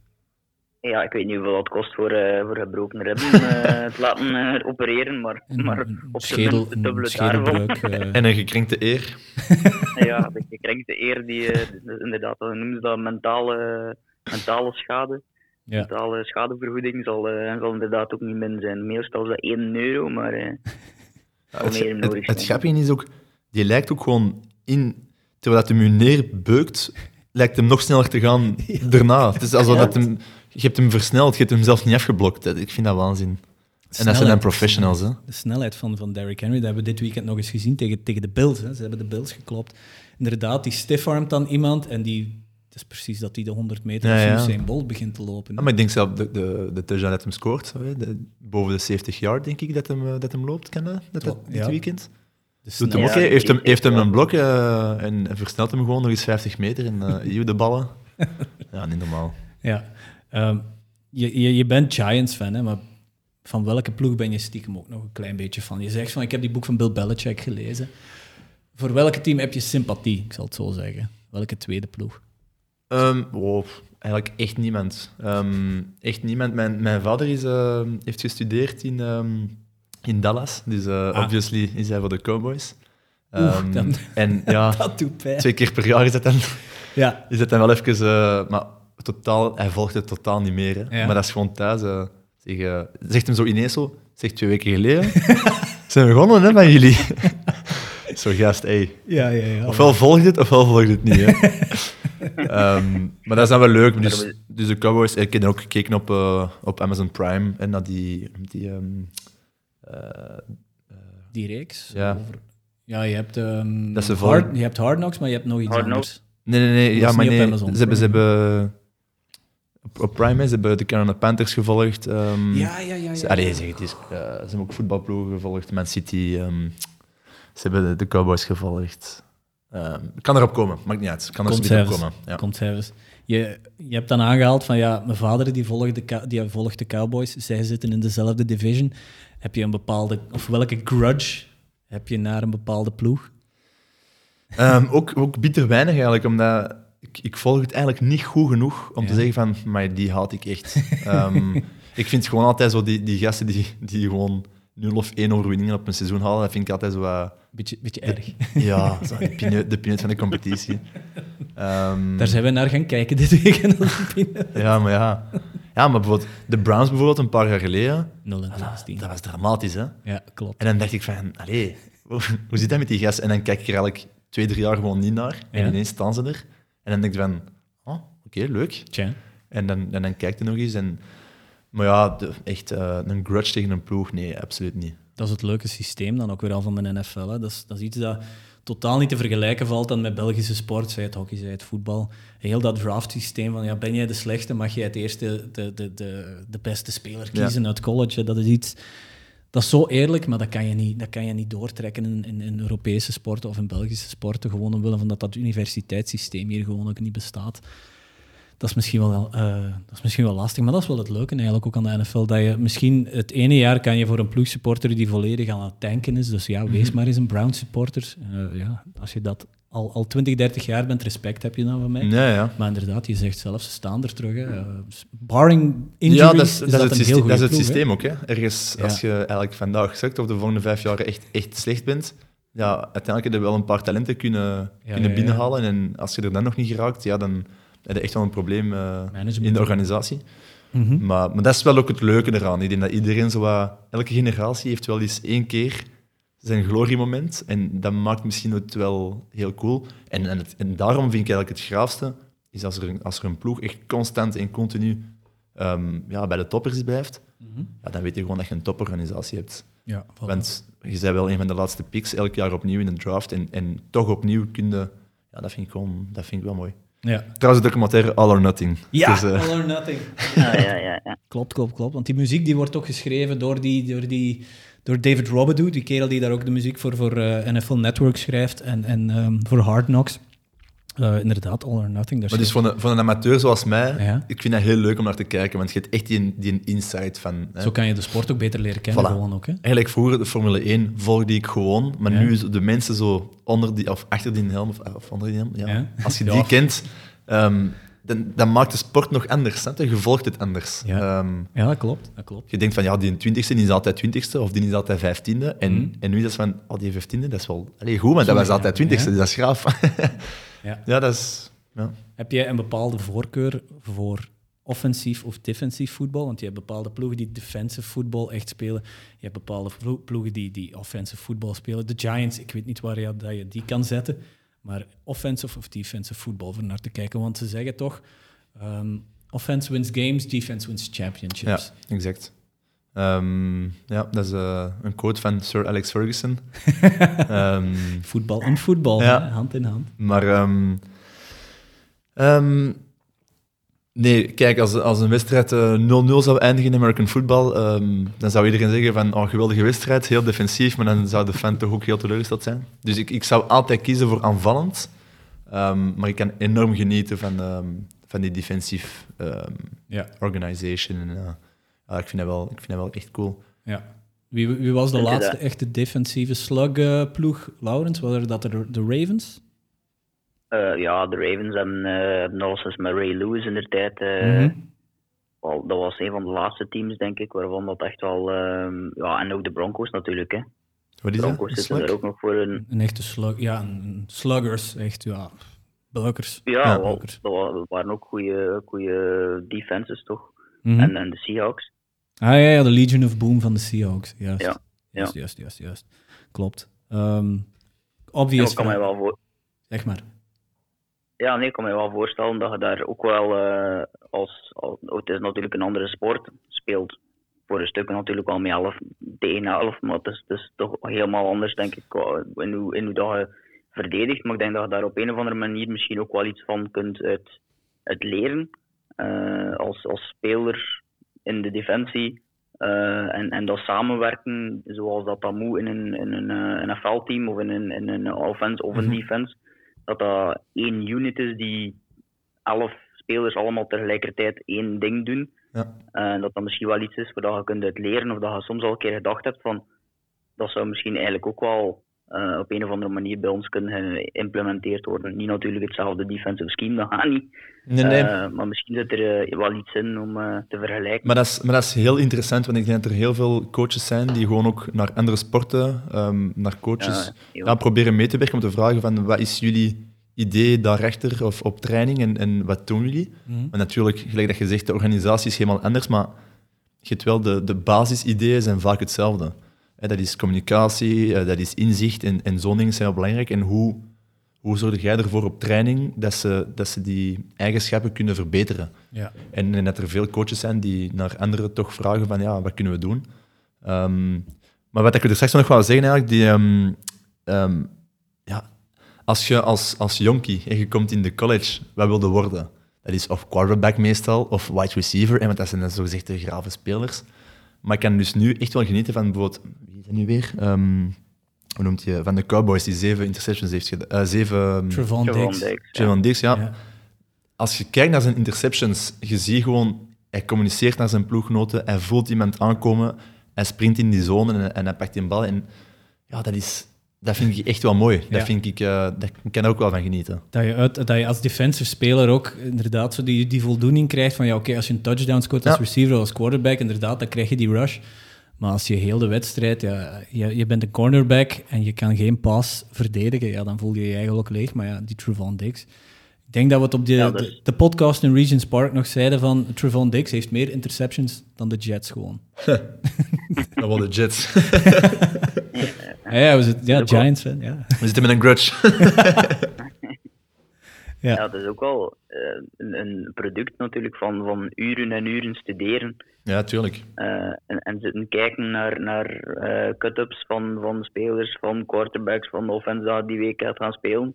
Ja, ik weet niet hoeveel dat kost voor, uh, voor gebroken ribben uh, te laten opereren, maar, maar op schedel, de dubbele schedelbreuk. en een gekrenkte eer. ja, de gekrenkte eer, die inderdaad, dan noemen ze dat mentale, mentale schade. Ja. Mentale schadevergoeding zal, zal inderdaad ook niet min zijn. Meestal is dat 1 euro, maar ja, het, meer nodig het, het grappige is ook, die lijkt ook gewoon in terwijl dat hem je neerbeukt, lijkt hem nog sneller te gaan daarna. Het is alsof dat hem, je hebt hem versneld, je hebt hem zelf niet afgeblokt. Ik vind dat waanzin. En dat zijn dan professionals. Hè? De snelheid van, van Derrick Henry, dat hebben we dit weekend nog eens gezien tegen, tegen de Bills. Hè. Ze hebben de Bills geklopt. Inderdaad, die stiffarmt dan iemand en die... Het is precies dat hij de 100 meter ja, ja. Usain Bolt begint te lopen. Ja, maar ik denk zelf, de, de, de touchdown dat hem scoort, boven de 70 yard, denk ik, dat hem, dat hem loopt, kan dat, dat, dit weekend? Doet hem ook, heeft, hem, heeft hem een blok uh, en versnelt hem gewoon nog eens 50 meter en uh, de ballen. ja, niet normaal. Ja. Um, je, je, je bent Giants-fan, hè, maar van welke ploeg ben je stiekem ook nog een klein beetje van? Je zegt van, ik heb die boek van Bill Belichick gelezen. Voor welke team heb je sympathie, ik zal het zo zeggen? Welke tweede ploeg? Um, wow, eigenlijk echt niemand. Um, echt niemand. Mijn, mijn vader is, uh, heeft gestudeerd in... In Dallas. Dus uh, obviously is hij voor de Cowboys. Oeh, dan, en ja, dat doet pijn. twee keer per jaar is dat dan, ja. is dat dan wel even... Uh, maar totaal, hij volgt het totaal niet meer. Hè. Ja. Maar dat is gewoon thuis. Uh, zeg, zegt hem zo ineens zo, zegt twee weken geleden, zijn we begonnen hè, van jullie. zo gast, hey. Ja, ja, ja. Ofwel volgt het, ofwel volgt het niet. Hè. um, maar dat is dan wel leuk. Dus, dus de Cowboys, ik heb ook gekeken op, uh, op Amazon Prime en naar die, die um, uh, die reeks? Ja. Over, ja, je hebt, um, dat is hard, je hebt Hard Knocks, maar je hebt nog iets hard anders. Nee, nee, nee. Ja, maar nee. Amazon, ze, hebben, ze hebben op, op Prime, ze hebben de Carolina Panthers gevolgd. Um, ja, ja, ja. ja, ze, allee, zeg, het is, uh, ze hebben ook voetbalploegen gevolgd, Man City. Um, ze hebben de, de Cowboys gevolgd. Um, kan erop komen, maakt niet uit. Kan er Komt erop komen. Ja. Komt zelfs. Je, je hebt dan aangehaald van ja, mijn vader die volgt, de, die volgt de Cowboys. Zij zitten in dezelfde division. Heb je een bepaalde, of welke grudge heb je naar een bepaalde ploeg? Um, ook, ook bitter weinig eigenlijk, omdat ik, ik volg het eigenlijk niet goed genoeg om ja. te zeggen van, maar die haat ik echt. um, ik vind gewoon altijd zo die, die gasten die, die gewoon 0 of 1 overwinningen op een seizoen halen, dat vind ik altijd zo... Uh, beetje, beetje erg. Ja, zo, de, pineut, de pineut van de competitie. Um, Daar zijn we naar gaan kijken dit weekend. ja, maar ja. Ja, maar bijvoorbeeld de Browns bijvoorbeeld een paar jaar geleden. 0 en 16. Dat was dramatisch, hè? Ja, klopt. En dan dacht ik van, allee, hoe, hoe zit dat met die gasten? En dan kijk ik er eigenlijk twee, drie jaar gewoon niet naar. En ja. ineens staan ze er. En dan denk ik van, oh, oké, okay, leuk. Tja. En dan, en dan kijk je nog eens. En, maar ja, de, echt uh, een grudge tegen een ploeg, nee, absoluut niet. Dat is het leuke systeem dan ook weer al van de NFL. Hè. Dat, is, dat is iets dat totaal niet te vergelijken valt dan met Belgische sport, zij het hockey, zij het voetbal. Heel dat draft-systeem van ja, ben jij de slechte, mag jij het eerste de, de, de, de beste speler kiezen ja. uit college. Dat is iets, dat is zo eerlijk, maar dat kan je niet, dat kan je niet doortrekken in, in, in Europese sporten of in Belgische sporten, gewoon omwille van dat dat universiteitssysteem hier gewoon ook niet bestaat. Dat is, misschien wel, uh, dat is misschien wel lastig, maar dat is wel het leuke eigenlijk ook aan de NFL. Dat je misschien het ene jaar kan je voor een ploegsupporter die volledig aan het tanken is. Dus ja, wees mm -hmm. maar eens een Brown supporter. Uh, ja, als je dat al, al 20, 30 jaar bent, respect heb je dan van mij. Ja, ja. Maar inderdaad, je zegt zelf, ze staan er terug. Hè. Uh, barring injuries, ja, dat is, dat dat is het, systeem, dat is het ploeg, systeem hè? ook. Hè? Ergens, ja. als je eigenlijk vandaag zegt of de volgende vijf jaar echt, echt slecht bent, ja, uiteindelijk heb je wel een paar talenten kunnen, ja, kunnen binnenhalen. En als je er dan nog niet geraakt, ja, dan heb je echt wel een probleem uh, in de organisatie. Mm -hmm. maar, maar dat is wel ook het leuke eraan. Ik denk dat iedereen zo wat, elke generatie heeft wel eens één keer zijn gloriemoment. En dat maakt misschien het wel heel cool. En, en, het, en daarom vind ik eigenlijk het graafste, is als er, een, als er een ploeg echt constant en continu um, ja, bij de toppers blijft, mm -hmm. ja, dan weet je gewoon dat je een toporganisatie hebt. Ja. Want je bent wel een van de laatste picks, elk jaar opnieuw in een draft. En, en toch opnieuw kun je... Ja, dat vind ik gewoon dat vind ik wel mooi. Ja. Trouwens, de documentaire All or Nothing. Ja, dus, All or Nothing. ja, ja, ja, ja, Klopt, klopt, klopt. Want die muziek die wordt ook geschreven door, die, door, die, door David Robidoux, die kerel die daar ook de muziek voor, voor NFL Network schrijft en, en um, voor Hard Knocks. Uh, inderdaad, All or Nothing. Maar dus voor een, voor een amateur zoals mij, ik vind dat heel leuk om naar te kijken, want je hebt echt die, die insight van... Hè. Zo kan je de sport ook beter leren kennen gewoon ook. Hè? Eigenlijk vroeger, de Formule 1 volgde ik gewoon, maar ja. nu de mensen zo onder die, of achter die helm, of, of onder die helm, ja. als je die kent, um, dan, dan, maakt de sport nog anders. Hè? Je volgt het anders. Ja, um, ja dat, klopt, dat klopt. Je denkt van, ja, die twintigste die is altijd twintigste, of die is altijd vijftiende. En, mm. en nu is het van, oh, die vijftiende, dat is wel... Allee, goed, maar dat was altijd twintigste, dus dat is graaf. ja. ja, dat is... Ja. Heb jij een bepaalde voorkeur voor offensief of defensief voetbal? Want je hebt bepaalde ploegen die defensive voetbal echt spelen. Je hebt bepaalde ploegen die, die offensive voetbal spelen. De Giants, ik weet niet waar je, dat je die kan zetten. Maar offensive of defensive voetbal voor naar te kijken. Want ze zeggen toch, um, offense wins games, defense wins championships. Ja, exact. Um, ja, dat is uh, een quote van Sir Alex Ferguson. um, voetbal en voetbal, ja. hand in hand. Maar um, Nee, kijk, als, als een wedstrijd 0-0 uh, zou eindigen in American football, um, dan zou iedereen zeggen van, oh, geweldige wedstrijd, heel defensief, maar dan zou de fan toch ook heel teleurgesteld zijn. Dus ik, ik zou altijd kiezen voor aanvallend, um, maar ik kan enorm genieten van, um, van die defensief ja. organization. En, uh, ik, vind dat wel, ik vind dat wel echt cool. Ja. Wie, wie was de laatste echte defensieve slug-ploeg, Laurens? Waren dat de, de Ravens? Uh, ja, de Ravens hebben, uh, hebben alles eens met Ray Lewis in de tijd. Uh, mm wel, dat was een van de laatste teams, denk ik, waarvan dat echt wel. Uh, ja, en ook de Broncos natuurlijk. Hè. Wat is Broncos dat? zitten er ook nog voor een. Een echte slug, ja, een sluggers, echt, ja. Buikers. Ja, ja wel, dat waren ook goede defenses, toch? Mm -hmm. en, en de Seahawks. Ah ja, ja, de Legion of Boom van de Seahawks, juist. Ja, juist, ja. juist, juist, juist. Klopt. Um, obvious. kan mij wel voor... Zeg maar. Ja, nee, ik kan me wel voorstellen dat je daar ook wel uh, als, als, Het is natuurlijk een andere sport. Speelt voor een stuk natuurlijk wel met 11 tegen 11, maar het is, het is, toch helemaal anders, denk ik, in hoe, in hoe dat je verdedigt. Maar ik denk dat je daar op een of andere manier misschien ook wel iets van kunt uit, uit leren. Uh, als, als speler in de defensie. Uh, en, en dat samenwerken, zoals dat dan moet in een, in een NFL-team of in een, in een offense of een mhm. defense dat dat één unit is die elf spelers allemaal tegelijkertijd één ding doen. Ja. En dat dat misschien wel iets is waar je kunt uit leren, of dat je soms al een keer gedacht hebt van dat zou misschien eigenlijk ook wel uh, op een of andere manier bij ons kunnen geïmplementeerd worden. Niet natuurlijk hetzelfde defensive scheme, dat gaat niet. Nee, nee. Uh, maar misschien zit er uh, wel iets in om te vergelijken. Maar dat, is, maar dat is heel interessant, want ik denk dat er heel veel coaches zijn die gewoon ook naar andere sporten, um, naar coaches, ja, proberen mee te werken om te vragen van wat is jullie idee daarachter of op training en, en wat doen jullie? Mm Maar natuurlijk, gelijk dat je zegt, de organisatie is helemaal anders, maar je hebt wel de, de basisideeën zijn vaak hetzelfde dat is communicatie, eh, dat is inzicht en, en zo'n dingen zijn wel belangrijk. En hoe, hoe zorg jij ervoor op training dat ze, dat ze die eigenschappen kunnen verbeteren? Ja. En, en dat er veel coaches zijn die naar anderen toch vragen van ja, wat kunnen we doen? Um, maar wat ik er straks nog wel zeggen eigenlijk, die, um, um, ja, als je als, als jonkie en je komt in de college, wat wilde worden? Dat is of quarterback meestal, of wide receiver, en want dat zijn dan zogezegd grave spelers. Maar ik kan dus nu echt wel genieten van bijvoorbeeld, wie is dat nu weer? Um, hoe noemt je? Van de Cowboys die zeven interceptions heeft gedaan. Uh, zeven. Um, Trevon Diggs. Trevon Diggs, ja. ja. Als je kijkt naar zijn interceptions, je ziet gewoon, hij communiceert naar zijn ploeggenoten, hij voelt iemand aankomen, hij sprint in die zone en, en hij pakt die bal. En ja, dat is, dat vind ik echt wel mooi. Dat, vind ik, uh, dat ik kan er ook wel van genieten. Dat je, uit, dat je als defensive speler ook inderdaad zo die, die voldoening krijgt van ja, oké, als je een touchdown scoort als receiver of als quarterback, inderdaad, dan krijg je die rush. Maar als je heel de wedstrijd, ja, je, je bent een cornerback en je kan geen pass verdedigen, ja, dan voel je je eigenlijk leeg. Maar ja, die Trevon Diggs. Ik denk dat we het op de, dus- de, podcast in Regents Park nog zeiden van Trevon Diggs heeft meer interceptions dan de Jets gewoon. Dan wel de Jets. Ja, we zitten, ja Giants fan, ja. We zitten met een grudge. ja. ja, dat is ook wel uh, een, een, product natuurlijk van, van uren en uren studeren. Ja, tuurlijk. Uh, en, en zitten kijken naar, naar uh, cut-ups van, van spelers, van quarterbacks, van de offense die week gaat gaan spelen.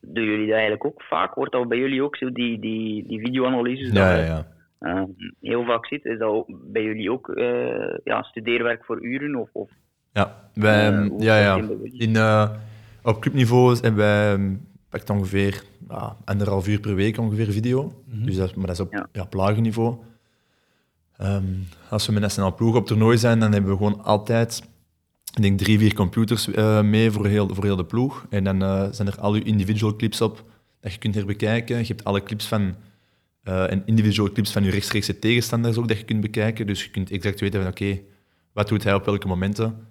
doen jullie dat eigenlijk ook vaak? Wordt dat bij jullie ook zo, die, die, die videoanalyses? Ja, ja, ja. Uh, heel vaak ziet. Is dat bij jullie ook uh, ja, studeerwerk voor uren? Of, of ja, wij, uh, ja, ja. In, op clubniveau hebben wij pakt ongeveer ja, anderhalf uur per week ongeveer video. Mm -hmm. dus dat, maar dat is op ja. ja plagenniveau. Um, als we met nationaal ploeg op toernooi zijn, dan hebben we gewoon altijd ik denk drie, vier computers uh, mee voor heel, voor heel de ploeg. En dan uh, zijn er al je individual clips op dat je kunt herbekijken. Je hebt alle clips van uh, en individual clips van je rechtstreekse tegenstanders ook dat je kunt bekijken. Dus je kunt exact weten van oké, okay, wat doet hij op welke momenten.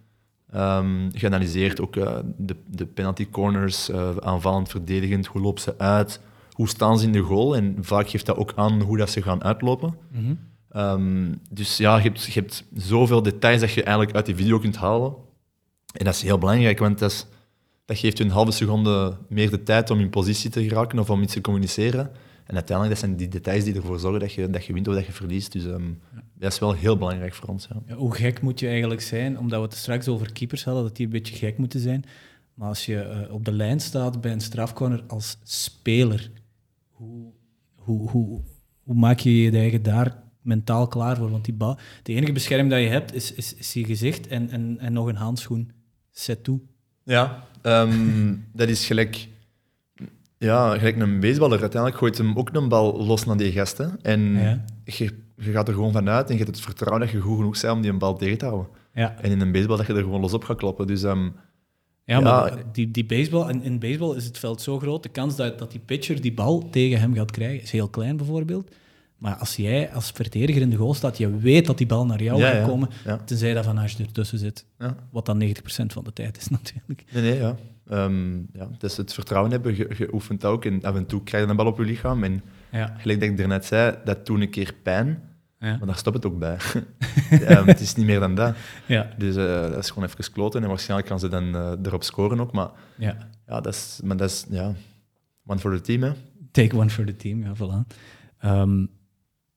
Um, je analyseert ook de, de penalty corners, aanvallend, verdedigend, hoe lopen ze uit, hoe staan ze in de goal. En vaak geeft dat ook aan hoe dat ze gaan uitlopen. Mm -hmm. um, dus ja, je hebt, je hebt zoveel details dat je eigenlijk uit die video kunt halen. En dat is heel belangrijk, want dat, is, dat geeft je een halve seconde meer de tijd om in positie te geraken of om iets te communiceren. En uiteindelijk dat zijn die details die ervoor zorgen dat je, dat je wint of dat je verliest. Dus um, dat is wel heel belangrijk voor ons. Ja. Ja, hoe gek moet je eigenlijk zijn, omdat we het straks over keepers hadden, dat die een beetje gek moeten zijn. Maar als je uh, op de lijn staat bij een strafcorner als speler, hoe, hoe, hoe, hoe maak je je eigen daar mentaal klaar voor? Want die bal, de enige bescherming dat je hebt is, is, is je gezicht en, en, en nog een handschoen. C'est tout. Ja, um, dat is gelijk, ja, gelijk een baseballer. Uiteindelijk gooit hem ook een bal los naar die gasten. En ja. je, je, gaat er gewoon vanuit en je hebt het vertrouwen dat je goed genoeg bent om die een bal tegen te houden. Ja. En in een baseball dat je er gewoon los op gaat kloppen. Dus, um, ja, maar die, die baseball, in, in baseball is het veld zo groot. De kans dat, dat die pitcher die bal tegen hem gaat krijgen is heel klein, bijvoorbeeld. Maar als jij als verdediger in de goal staat, je weet dat die bal naar jou ja, gaat komen, tenzij dat Van Asch ertussen zit. Wat dan 90% van de tijd is natuurlijk. Nee, nee, ja. Um, ja. Dus het vertrouwen hebben, je oefent ook en af en toe krijg je een bal op je lichaam. En gelijk dat ik er net zei, dat doet een keer pijn, maar daar stopt het ook bij. um, het is niet meer dan dat. Ja. Dus uh, dat is gewoon even kloten en waarschijnlijk gaan ze dan uh, erop scoren ook. Maar ja, ja dat is, maar dat is ja, one for the team. Hè. Take one for the team, ja, voilà. Um,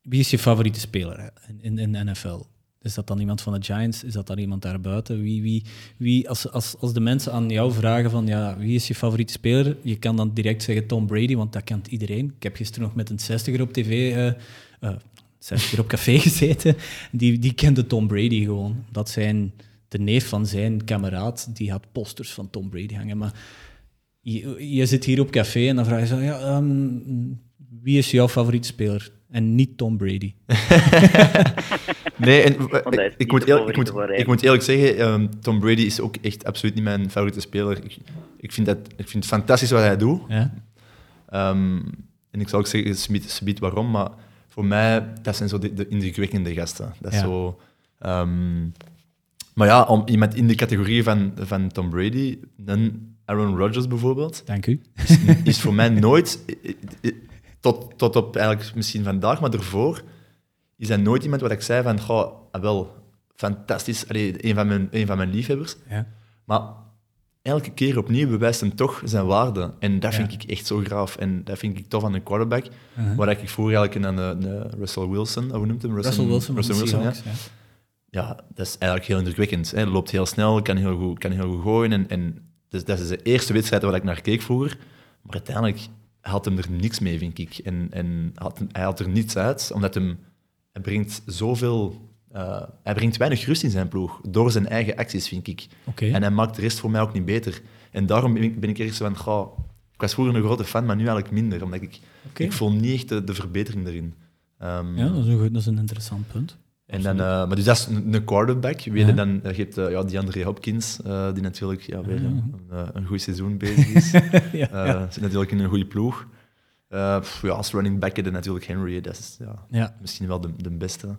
wie is je favoriete speler in, in, in NFL? Is dat dan iemand van de Giants? Is dat dan iemand daarbuiten? Wie, wie, wie, als, als, als de mensen aan jou vragen van ja, wie is je favoriete speler? Je kan dan direct zeggen Tom Brady, want dat kent iedereen. Ik heb gisteren nog met een 60er op tv, uh, uh, 60er op café gezeten. Die, die kende Tom Brady gewoon. Dat zijn de neef van zijn kameraad, die had posters van Tom Brady hangen. Maar je, je zit hier op café en dan vraag je zo, ja, um, wie is jouw favoriete speler? En niet Tom Brady. nee, en, ik, ik, moet eerlijk, ik, moet, ik, moet eerlijk zeggen, um, Tom Brady is ook echt absoluut niet mijn favoriete speler. Ik, ik, vind, dat, ik vind het fantastisch wat hij doet. Ja? Um, en ik zou ook zeggen, Smith, waarom, maar voor mij, dat zijn zo de, de indrukwekkende gasten. Dat is ja. zo... Um, maar ja, om iemand in de categorie van, van Tom Brady, dan Aaron Rodgers bijvoorbeeld, Dank u. Is, is voor mij nooit tot, tot op eigenlijk misschien vandaag, maar daarvoor is hij nooit iemand wat ik zei van, goh, ah, wel, fantastisch, Allee, een, van mijn, een van mijn liefhebbers. Ja. Maar elke keer opnieuw bewijst hem toch zijn waarde. En dat vind ik echt zo graaf. En dat vind ik tof aan een quarterback. Uh -huh. Waar ik vroeger eigenlijk een, een, een Russell Wilson, hoe noemt hem? Russell, Wilson. Russell Wilson, ja. ja. dat is eigenlijk heel indrukwekkend. Hij loopt heel snel, kan heel goed, kan heel goed gooien. En, en dus dat is de eerste wedstrijd waar ik naar keek vroeger. Maar uiteindelijk had hem er niks mee, vind ik. En, en had, hij had er niets uit, omdat hem, hij brengt zoveel... Uh, hij brengt weinig rust in zijn ploeg, door zijn eigen acties, vind ik. Okay. En hij maakt de rest voor mij ook niet beter. En daarom ben ik, ben ik ergens van, goh, ik was vroeger een grote fan, maar nu eigenlijk minder, omdat ik, okay. ik voel niet echt de, de verbetering erin. Um, ja, dat is, een, dat is een interessant punt. En dan, uh, maar dus dat is een quarterback. Weet je, dan, je hebt uh, ja, die Andre Hopkins, uh, die natuurlijk ja, weer een, een goed seizoen bezig is. ja. Zit natuurlijk in een goede ploeg. Pff, ja, als running back heb natuurlijk Henry. Dat is ja, misschien wel de, de beste.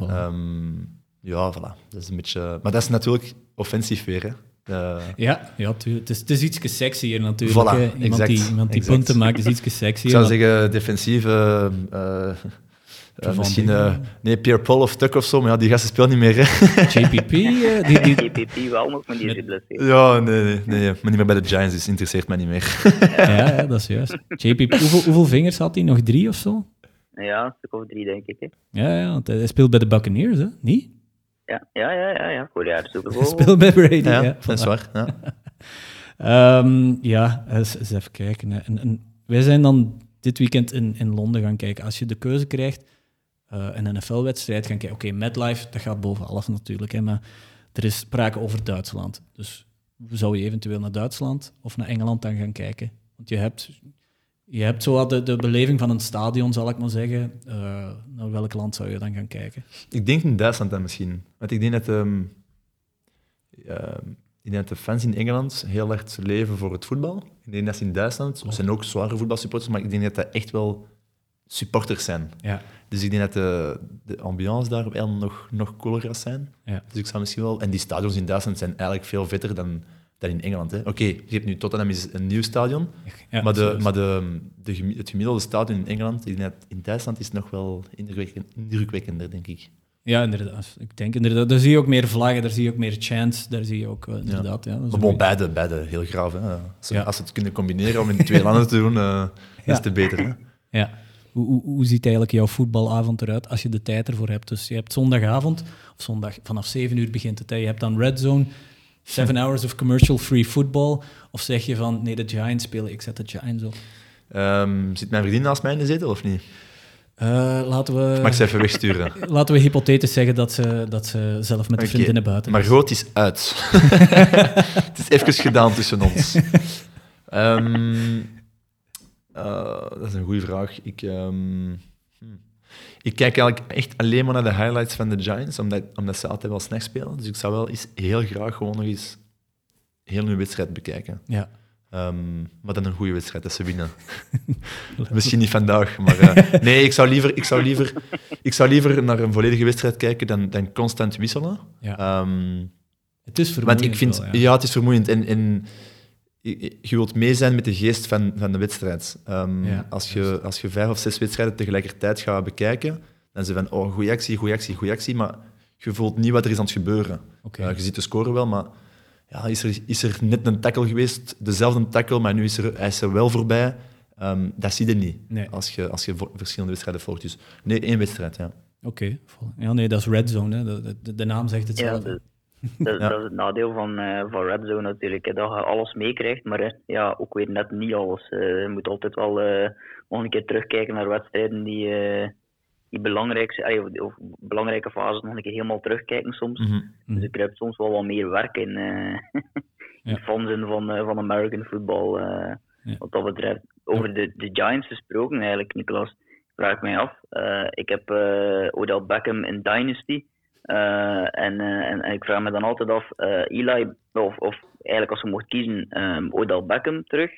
Oh. Um, ja, voilà. Dat is een beetje... Maar dat is natuurlijk offensief weer, hè. Uh, ja, ja het, is, het is iets sexier natuurlijk. Voilà, iemand, exact, die, iemand die punten maakt is iets sexier. Ik zou zeggen, defensieve... Uh, uh, misschien, uh, nee, Pierre Paul of Tuck of zo, maar ja, die gasten spelen niet meer. Hè. JPP? Uh, die, die... JPP wel nog, maar die is geblesseerd. Ja, nee, nee, nee, maar niet meer bij de Giants, dus interesseert mij niet meer. ja, ja, dat is juist. JPP, hoeveel, hoeveel vingers had hij? Nog drie of zo? Ja, een stuk of drie, denk ik. Hè. Ja, ja, want hij speelt bij de Buccaneers, hè? Niet? Ja, ja, ja, ja, ja. voor jaar Super Bowl. Hij speelt bij Brady, ja. ja dat is waar, ja. Ehm, ja, eens, eens, even kijken. En, en, wij zijn dan dit weekend in, in Londen gaan kijken. Als je de keuze krijgt, uh, een NFL-wedstrijd gaan kijken. Oké, okay, dat gaat boven alles natuurlijk. Hè, maar er is sprake over Duitsland. Dus zou je eventueel naar Duitsland of naar Engeland dan gaan kijken? Want je hebt, je hebt zo de, de beleving van een stadion, zal ik maar zeggen. Uh, naar welk land zou je dan gaan kijken? Ik denk in Duitsland dan misschien. Want ik denk dat, um, dat de fans in Engeland heel erg leven voor het voetbal. Ik denk dat ze in Duitsland, er zijn ook zware voetbalsupporters, maar ik denk dat dat echt wel supporters zijn. Ja. Dus ik denk dat de, de ambiance daar wel nog, nog cooler gaat zijn. Ja. Dus ik zou misschien wel... En die stadions in Duitsland zijn eigenlijk veel vetter dan, dan in Engeland. Oké, okay, je hebt nu Tottenham is een nieuw stadion, ja, maar, de, maar de, de, het gemiddelde stadion in Engeland, ik denk dat in Duitsland is het nog wel indrukwekkender, denk ik. Ja, inderdaad. Ik denk inderdaad. Daar zie je ook meer vlaggen, daar zie je ook meer chants, daar zie je ook uh, inderdaad. Ja. ja beide, beide heel graaf. Hè. Als, ja. als ze het kunnen combineren om in twee landen te doen, uh, is het beter. Hè. Ja. Hoe, hoe, hoe, ziet eigenlijk jouw voetbalavond eruit als je de tijd ervoor hebt? Dus je hebt zondagavond, of zondag vanaf 7 uur begint het. Hè. Je hebt dan Red Zone, 7 hours of commercial-free football. Of zeg je van, nee, de Giants spelen, ik zet de Giants op. Um, zit mijn vriendin naast mij in de zetel of niet? Uh, laten we... Mag ze even wegsturen? laten we hypothetisch zeggen dat ze, dat ze zelf met de okay. vriendinnen buiten Maar rood is uit. het is even gedaan tussen ons. Um, uh, dat is een goede vraag. Ik, um, ik kijk eigenlijk echt alleen maar naar de highlights van de Giants, omdat, omdat ze altijd wel slecht spelen. Dus ik zou wel eens heel graag gewoon nog eens heel hun wedstrijd bekijken. Ja. Um, maar dan een goede wedstrijd, dat ze winnen. Misschien niet vandaag, maar... Uh, nee, ik zou, liever, ik, zou liever, ik zou liever naar een volledige wedstrijd kijken dan, dan constant wisselen. Ja. Um, het is vermoeiend Want ik vind... Wel, ja. ja. het is vermoeiend. En, en je wilt mee zijn met de geest van, van de wedstrijd. Um, ja, als, je, als je vijf of zes wedstrijden tegelijkertijd gaat bekijken, dan is van, oh, goede actie, goede actie, goede actie, maar je voelt niet wat er is aan het gebeuren. Okay. Uh, je ziet de score wel, maar ja, is, er, is er net een tackle geweest, dezelfde tackle, maar nu is er, hij is er wel voorbij. Um, dat zie je niet nee. als, je, als je verschillende wedstrijden volgt. Dus nee, één wedstrijd, ja. Oké, okay. ja, nee, dat is red zone. Hè. De, de, de naam zegt hetzelfde. Ja, dat, ja. dat, is het nadeel van, uh, van natuurlijk, hè, dat je alles meekrijgt, maar uh, ja, ook weer net niet alles. Uh, je moet altijd wel nog een keer terugkijken naar wedstrijden die, die belangrijk zijn, of, of, belangrijke fases nog een keer helemaal terugkijken soms. Mm -hmm. Dus er kruipt soms wel wat meer werk in, in ja. fanzin van, van American football, ja. wat dat betreft. Over de, de Giants gesproken eigenlijk, Nicolas, vraag ik mij af. ik heb Odell Beckham in Dynasty. Uh, en, uh, en, en, ik vraag me dan altijd af, uh, Eli, of, of eigenlijk als je mocht kiezen, um, Odell Beckham terug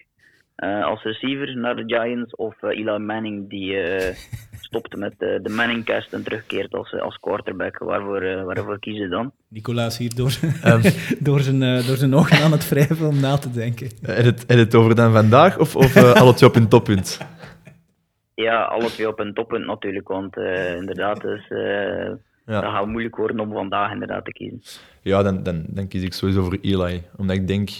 als receiver naar de Giants, of Eli Manning die stopte met de Manningcast en terugkeert als, als quarterback. Waarvoor, waarvoor kiezen dan? Nicolaas hier door, um, door, zijn, door zijn ogen aan het wrijven om na te denken. En het, en het over dan vandaag, of, of alle twee op een toppunt? Ja, alle twee op een toppunt natuurlijk, want inderdaad, dus, ja. Dat gaat moeilijk worden om vandaag inderdaad te kiezen. Ja, dan, dan, dan kies ik sowieso voor Eli. Omdat ik denk,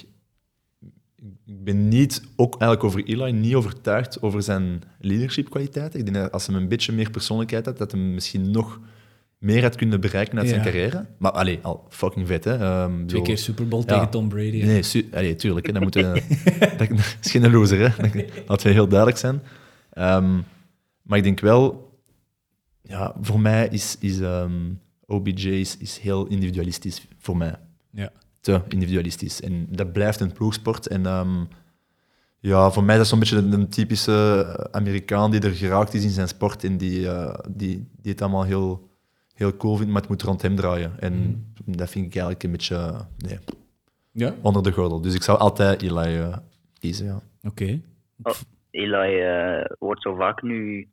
ik ben niet, ook eigenlijk over Eli, niet overtuigd over zijn leadership kwaliteiten. Ik denk dat als hij een beetje meer persoonlijkheid had, dat hij misschien nog meer had kunnen bereiken uit zijn carrière. Maar allee, al fucking vet, hè. Ehm, Twee keer Super Bowl Ja. tegen Tom Brady. hè. Nee, su- allee, tuurlijk. Hè, dat, moet, eh, dat, is geen loser, hè. Dat- Laten we heel duidelijk zijn. Ehm, maar ik denk wel... Ja, voor mij is, is ehm, OBJ is, is heel individualistisch. Voor mij. Ja. Te individualistisch. En dat blijft een ploegsport. En ehm, ja, voor mij is dat zo'n beetje een, een typische Amerikaan die er geraakt is in zijn sport en die, eh, die, die het allemaal heel, heel cool vindt, maar het moet rond hem draaien. En dat vind ik eigenlijk een beetje eh, nee, Ja, onder de gordel. Dus ik zou altijd Eli eh, kiezen, ja. oké. Eli eh, wordt zo vaak nu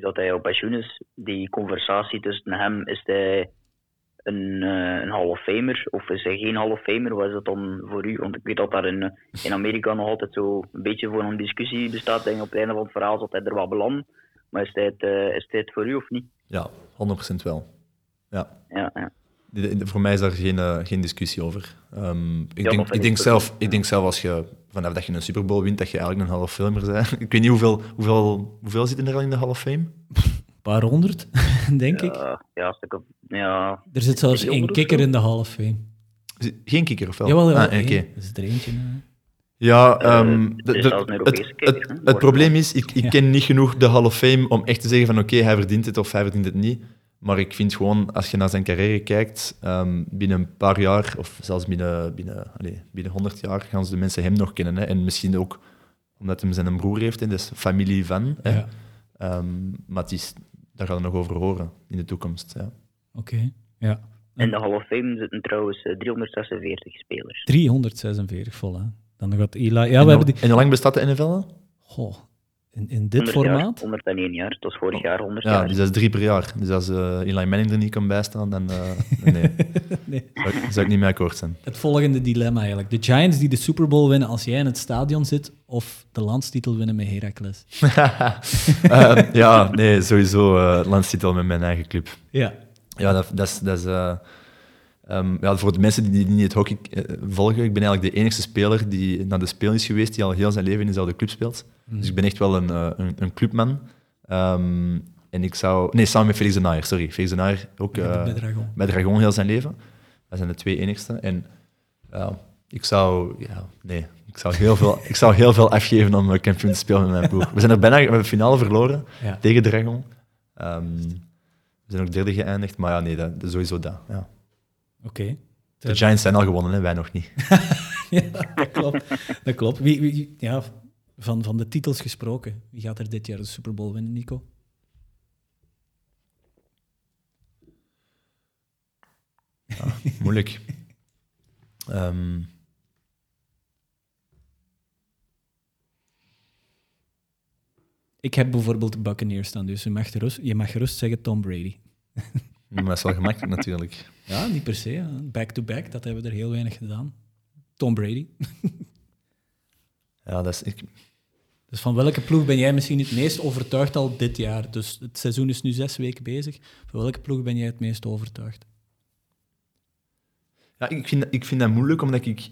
dat hij op pensioen is. Die conversatie tussen hem, is hij een, eh, een Hall of Famer of is hij geen Hall of Famer? Wat is dat dan voor u? Want ik weet dat daar in, in Amerika nog altijd zo een beetje voor een discussie bestaat. Denk ik op het einde van het verhaal dat hij er wat belandt. Maar is hij het, eh, is voor u of niet? Ja, 100% wel. Ja. Ja, ja. Voor mij is daar geen, eh, geen discussie over. Ehm, ik, denk, ik, denk zelf, ik denk zelf als je vanaf dat je een Super Bowl wint, dat je eigenlijk een Hall of Famer bent. ik weet niet hoeveel, hoeveel, hoeveel zitten er al in de Hall of Fame? Een paar honderd, denk ik. Ja, ja, stuk op, ja, Er zit zelfs één 300 of kikker in de Hall of Fame. Geen kikker of wel? Jawel. Ah, oké. één. Dat is er eentje. Ja, um, de, het, het, het, probleem is, ik, ik ken niet genoeg de Hall of Fame om echt te zeggen van oké, hij verdient het of hij verdient het niet. Maar ik vind gewoon, als je naar zijn carrière kijkt, um, binnen een paar jaar, of zelfs binnen, binnen, allez, binnen 100 jaar, gaan ze de mensen hem nog kennen. Hè. En misschien ook omdat hij zijn broer heeft, en dus familie van. Hè. Um, maar het is, daar gaan we nog over horen in de toekomst. Ja. Oké, ja. In de Hall of Fame zitten trouwens 346 eh, spelers. 346 vol, hè? Dan gaat Eli... Ja, en, we hebben die... en hoe lang bestaat de NFL? Goh, in, in dit formaat? 101 jaar, het was vorig jaar 100 ja, jaar. dus dat is drie per jaar. Dus als uh, Eli Manning er niet kan bijstaan, dan uh, nee. nee. Zou, zou, ik niet mee akkoord zijn. Het volgende dilemma eigenlijk. De Giants die de Super Bowl winnen als jij in het stadion zit, of de landstitel winnen met Heracles? uh, ja, nee, sowieso uh, landstitel met mijn eigen club. Ja. Ja, dat, dat is... Dat is Um, ja, voor de mensen die, niet het hockey uh, volgen, ik ben eigenlijk de enige speler die naar de Spelen is geweest die al heel zijn leven in dezelfde club speelt. Mm. Dus ik ben echt wel een, uh, een, een, clubman. Um, en ik zou... Nee, samen met Felix de Naaier, sorry. Felix de Naaier ook uh, bij, Dragon. bij Dragon heel zijn leven. Dat zijn de twee enigste. En ik zou... Ja, nee, ik zou, heel veel, ik zou heel veel afgeven om kampioen te spelen met mijn ploeg. We zijn er bijna... We hebben de finale verloren ja. tegen Dragon. Um, we zijn ook derde geëindigd, maar ja, nee, dat, dat sowieso dat. Ja. Oké. De Giants zijn al gewonnen, hè? wij nog niet. ja, dat klopt. Dat klopt. Wie, wie, ja, van, van de titels gesproken, wie gaat er dit jaar de Super Bowl winnen, Nico? Ja, moeilijk. um... Ik heb bijvoorbeeld de Buccaneers staan, dus je mag gerust, je mag gerust zeggen Tom Brady. Maar dat is wel gemakkelijk natuurlijk. Ja, niet per se. Back-to-back, dat hebben we er heel weinig gedaan. Tom Brady. ja, dat is... Ik... Dus van welke ploeg ben jij misschien het meest overtuigd al dit jaar? Dus het seizoen is nu zes weken bezig. Van welke ploeg ben jij het meest overtuigd? Ja, ik vind, ik vind dat moeilijk, omdat ik,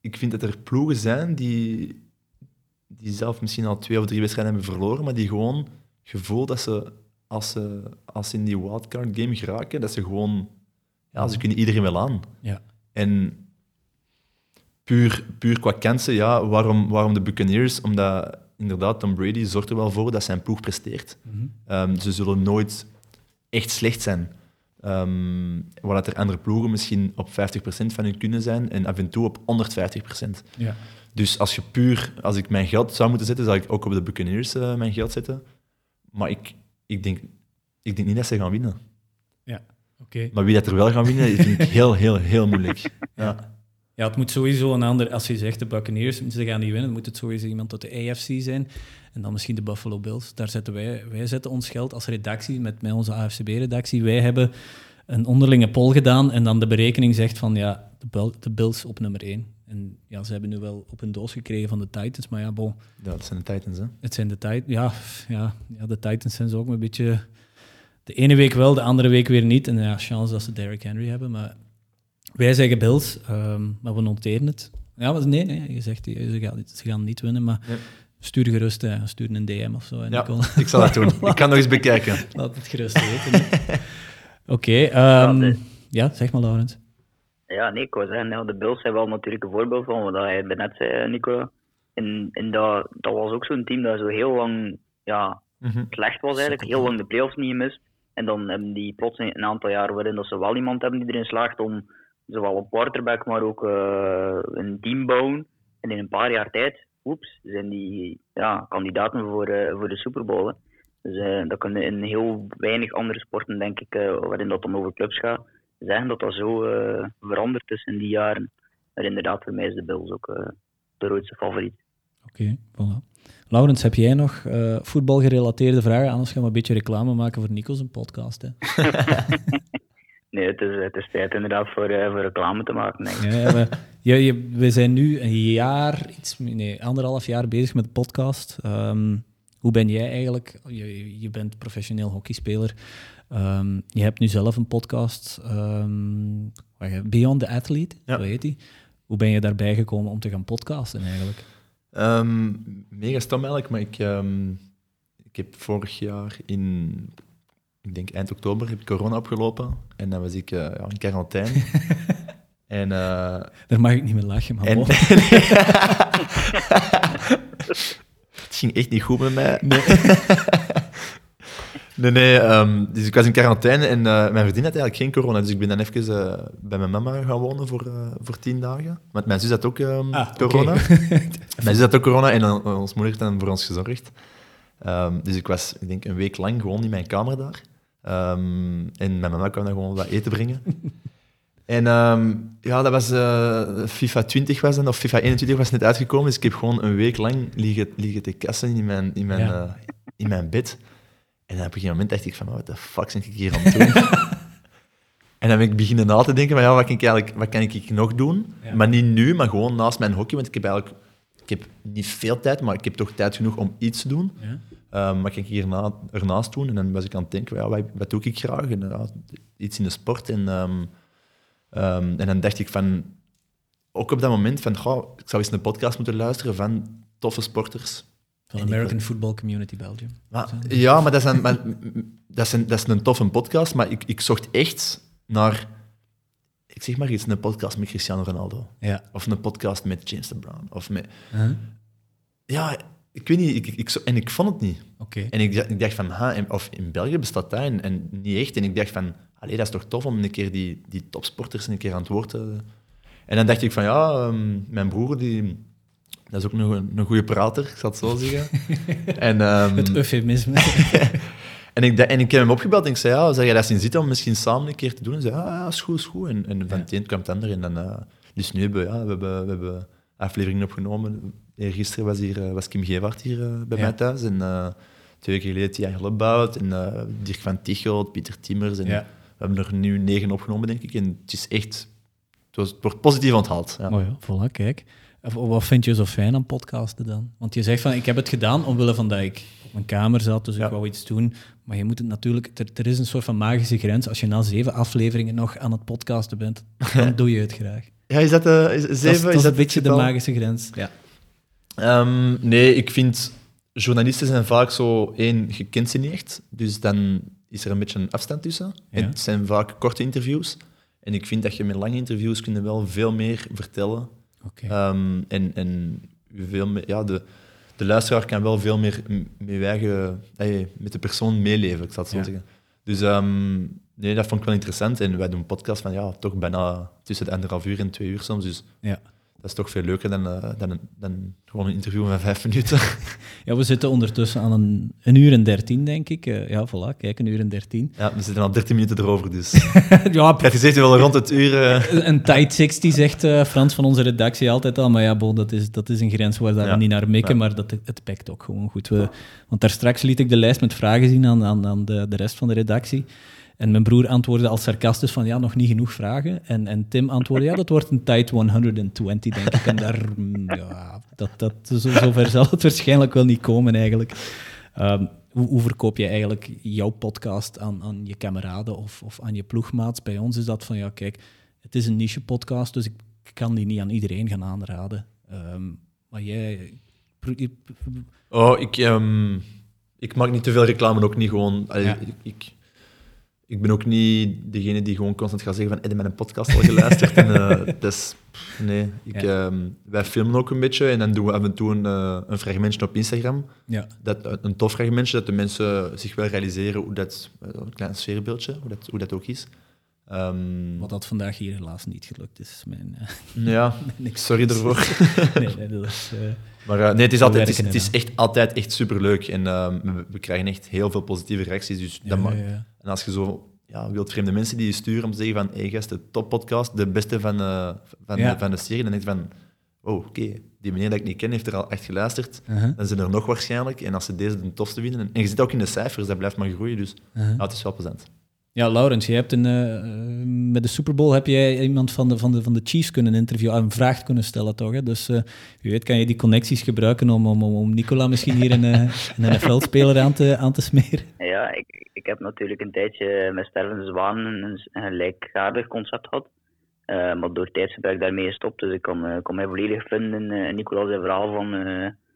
ik vind dat er ploegen zijn die, die zelf misschien al twee of drie wedstrijden hebben verloren, maar die gewoon gevoel dat ze als ze, als ze in die wildcard game geraken, dat ze gewoon... Ja, ze kunnen iedereen wel aan. Ja. En puur, puur qua kansen, ja, waarom, waarom de Buccaneers? Omdat inderdaad, Tom Brady zorgt er wel voor dat zijn ploeg presteert. Mm um, ze zullen nooit echt slecht zijn. Um, waar dat er andere ploegen misschien op 50% van hun kunnen zijn en af en toe op 150%. Ja. Dus als je puur, als ik mijn geld zou moeten zetten, zou ik ook op de Buccaneers uh, mijn geld zetten. Maar ik, ik denk, ik denk niet dat ze gaan winnen. Ja, oké. Maar wie dat er wel gaan winnen, vind ik heel, heel, heel moeilijk. Ja. Ja, het moet sowieso een ander... Als je zegt de Buccaneers, ze gaan niet winnen, dan moet het sowieso iemand tot de AFC zijn. En dan misschien de Buffalo Bills. Daar zetten wij... Wij zetten ons geld als redactie, met, met onze AFCB-redactie. Wij hebben een onderlinge poll gedaan en dan de berekening zegt van ja, de, de Bills op nummer 1. En ja, ze hebben nu wel op een doos gekregen van de Titans, maar ja, bon. Ja, dat zijn de Titans, hè? Het zijn de Titans, ja, ja, ja, de Titans zijn ze ook een beetje... De ene week wel, de andere week weer niet. En ja, chance dat ze Derrick Henry hebben, maar... Wij zeggen Bills, um, maar we noteren het. Ja, maar nee, nee, je zegt ze gaan, ze gaan niet winnen, maar... Stuur gerust, hè. stuur een DM of zo. En ja, ik zal dat doen. ik kan nog eens bekijken. Laat het gerust weten. Oké, okay, um, ehm, ja, zeg maar, Laurens. Ja, nee, ik wou zeggen, de Bills zijn wel natuurlijk een voorbeeld van wat hij net zei, Nico. En, en dat, dat was ook zo'n team dat zo heel lang ja, mhm. slecht was eigenlijk, heel lang de playoffs niet gemist. En dan hebben die plots een aantal jaar waarin dat ze wel iemand hebben die erin slaagt om zowel op quarterback, maar ook uh, een team bouwen. En in een paar jaar tijd, oeps, zijn die ja, kandidaten voor, uh, voor de Super Bowl. Hè. Dus uh, dat kunnen in heel weinig andere sporten, denk ik, waarin dat dan over clubs gaat zeggen dat dat zo uh, veranderd is in die jaren. Maar inderdaad, voor mij is de Bills ook uh, de grootste favoriet. Oké, okay, voilà. Laurens, heb jij nog uh, voetbalgerelateerde vragen? Anders gaan we een beetje reclame maken voor Nico's een podcast. Hè? nee, het is, het is tijd inderdaad voor, voor reclame te maken. Ja, we, je, we zijn nu een jaar, iets, nee, anderhalf jaar bezig met de podcast. Um, hoe ben jij eigenlijk? Je, je bent professioneel hockeyspeler. Um, je hebt nu zelf een podcast, um, Beyond the Athlete, ja. hoe heet die? Hoe ben je daarbij gekomen om te gaan podcasten eigenlijk? Um, mega stom eigenlijk, maar ik, ik heb vorig jaar in, ik denk eind oktober, heb ik corona opgelopen en dan was ik uh, ja, in quarantaine. En, uh, Daar mag ik niet meer lachen, maar en, Het ging echt niet goed met mij. Nee. nee, nee. Um, dus ik was in quarantaine en uh, mijn vriendin had eigenlijk geen corona. Dus ik ben dan even uh, bij mijn mama gaan wonen voor, uh, voor tien dagen. Want mijn zus had ook um, ah, corona. Okay. mijn zus had ook corona en ons moeder heeft dan voor ons gezorgd. Um, dus ik was, ik denk, een week lang gewoon in mijn kamer daar. En mijn mama kwam dan gewoon wat eten brengen. En um, ja, dat was uh, FIFA 20 was dan, of FIFA 21 was net uitgekomen. Dus ik heb gewoon een week lang liggen, liggen te kassen in mijn, in, mijn, ja. uh, in mijn bed. En dan op een gegeven moment dacht ik van, wat de fuck ben ik hier aan het doen? en dan ben ik beginnen na te denken van, ja, wat kan ik, eigenlijk, wat kan ik nog doen? Ja. Maar niet nu, maar gewoon naast mijn hockey. Want ik heb eigenlijk ik heb niet veel tijd, maar ik heb toch tijd genoeg om iets te doen. Ja. Um, wat kan ik hierna, ernaast doen? En dan was ik aan het denken, ja, wat, wat doe ik graag? En, iets in de sport en... Um, Um, en dan dacht ik van, ook op dat moment van, goh, ik zou eens een podcast moeten luisteren van toffe sporters. Van American Football Community Belgium. Maar, ja, maar dat is, een, maar, dat, is een, dat is een toffe podcast, maar ik, ik zocht echt naar, ik zeg maar iets, een podcast met Cristiano Ronaldo. Ja. Of een podcast met James Brown. Of met... Ja, ik weet niet, ik, ik, en ik vond het niet. Okay. En ik, ik dacht van, ha, of in België bestaat dat en, en niet echt. En ik dacht van, allee, dat is toch tof om een keer die, die topsporters een keer aan het woord te... En dan dacht ik van, ja, um, mijn broer, die, dat is ook nog een, een goede prater, ik zal het zo zeggen. en, um, het eufemisme. en, ik, en ik heb hem opgebeld en ik zei, ja, zeg je dat zien zitten om misschien samen een keer te doen? En zei, ja, ja, is goed, is goed. En, en van het een kwam het ander. En dan, uh, dus nu hebben ja, we, hebben, we hebben afleveringen opgenomen. Gisteren was, hier, uh, was Kim Gewaard hier uh, bij ja. mij thuis. En twee weken geleden Jan Glebbout en Dirk van Tichelt, Pieter Timmers. En, ja we hebben er nu negen opgenomen, denk ik. En het is echt... Het, was, het wordt positief onthaald. Ja. Oh ja, voilà, kijk. Wat vind je zo fijn aan podcasten dan? Want je zegt van, ik heb het gedaan omwille van dat ik op mijn kamer zat, dus ik wou iets doen. Maar je moet het natuurlijk... Er, er, is een soort van magische grens. Als je na zeven afleveringen nog aan het podcasten bent, dan doe je het graag. Ja, is dat uh, is, zeven? Dat is, dat is, een beetje de magische grens, ja. Um, nee, ik vind... Journalisten zijn vaak zo... één, je kent ze niet echt. Dus dan is er een beetje een afstand tussen. Het zijn vaak korte interviews. En ik vind dat je met lange interviews kunnen wel veel meer vertellen. Okay. Um, en en veel meer, ja, de, de luisteraar kan wel veel meer met, eigen, met de persoon meeleven, ik zal het zo zeggen. Dus um, nee, dat vond ik wel interessant. En wij doen een podcast van ja, toch bijna tussen de anderhalf uur en twee uur soms. Dus ja dat is toch veel leuker dan, uh, dan, dan gewoon een interview van vijf minuten. Ja, we zitten ondertussen aan een, een uur en dertien, denk ik. Uh, ja, voilà, kijk, een uur en dertien. Ja, we zitten al dertien minuten erover, dus... ja, je zegt wel rond het uur... Uh... Een tight 60, zegt Frans van onze redactie altijd al. Maar ja, bon, dat, is, dat is een grens waar we niet naar mikken, maar dat, het pakt ook gewoon goed. We, want daar straks liet ik de lijst met vragen zien aan, aan, aan de, de rest van de redactie. En mijn broer antwoordde al sarcastisch van ja, nog niet genoeg vragen. En, en Tim antwoordde ja, dat wordt een tight 120, denk ik. En daar, mm, ja, dat, dat, zo, zover zal het waarschijnlijk wel niet komen eigenlijk. Um, hoe, hoe, verkoop je eigenlijk jouw podcast aan, aan je kameraden of, of aan je ploegmaats? Bij ons is dat van ja, kijk, het is een niche podcast, dus ik kan die niet aan iedereen gaan aanraden. Um, maar jij... Oh, ik, um, ik maak niet te veel reclame, ook niet gewoon... Ja. Ik, ik, ik ben ook niet degene die gewoon constant gaat zeggen van heb je met een podcast al geluisterd? en, uh, dus, nee, ik, ja. uh, wij filmen ook een beetje en dan doen we af en toe een, uh, een fragmentje op Instagram. Ja. Dat, een tof fragmentje, dat de mensen zich wel realiseren hoe dat, een klein sfeerbeeldje, hoe dat, hoe dat ook is. Um, Wat dat vandaag hier helaas niet gelukt is. Mijn, ja, sorry ervoor. nee, nee, dat is... Maar nee, het is, altijd, het is, het is, echt altijd echt superleuk. En ehm, we, we, krijgen echt heel veel positieve reacties. Dus dat mag, en als je zo ja, wildvreemde mensen die je sturen om te zeggen van hey gast, de toppodcast, de beste van, uh, van, de, van de serie, dan denk je van oh, oké, die meneer dat ik niet ken heeft er al echt geluisterd. Uh-huh. Dan zijn er nog waarschijnlijk. En als ze deze de tofste vinden... En, je zit ook in de cijfers, dat blijft maar groeien. Dus uh het is wel plezant. Ja, Laurens, je hebt een, uh, met de Super Bowl heb jij iemand van de, van de, van de Chiefs kunnen interviewen, een vraag kunnen stellen toch? Dus uh, wie weet kan je die connecties gebruiken om, om, om Nicola misschien hier een, een NFL-speler aan te, aan te smeren? Ja, ik, ik heb natuurlijk een tijdje met Stervende Zwaan een, gelijkaardig concept gehad. Uh, maar door tijd ben ik daarmee gestopt, dus ik kon, kon mij volledig vinden in Nicola zijn verhaal van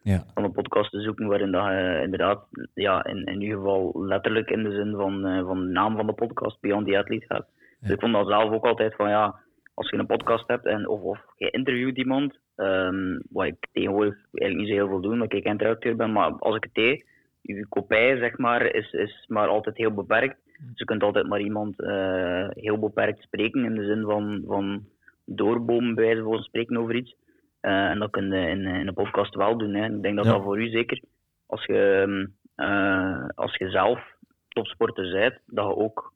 ja. van een podcast te zoeken waarin dat je inderdaad, ja, in, in ieder geval letterlijk in de zin van, uh, van de naam van de podcast Beyond the Athlete gaat. Dus ik vond dat zelf ook altijd van ja, als je een podcast hebt en, of, of je interviewt iemand, um, wat ik tegenwoordig eigenlijk niet zo heel veel doe, omdat ik interacteur ben, maar als ik het deed, je kopij zeg maar, is, is maar altijd heel beperkt. Dus je kunt altijd maar iemand uh, heel beperkt spreken, in de zin van, van doorbomen, bij wijze van spreken over iets. Uh, en dat kun je in, in een podcast wel doen. Hè. Ik denk dat dat voor u zeker, als je, uh, als je zelf topsporter bent, dat je ook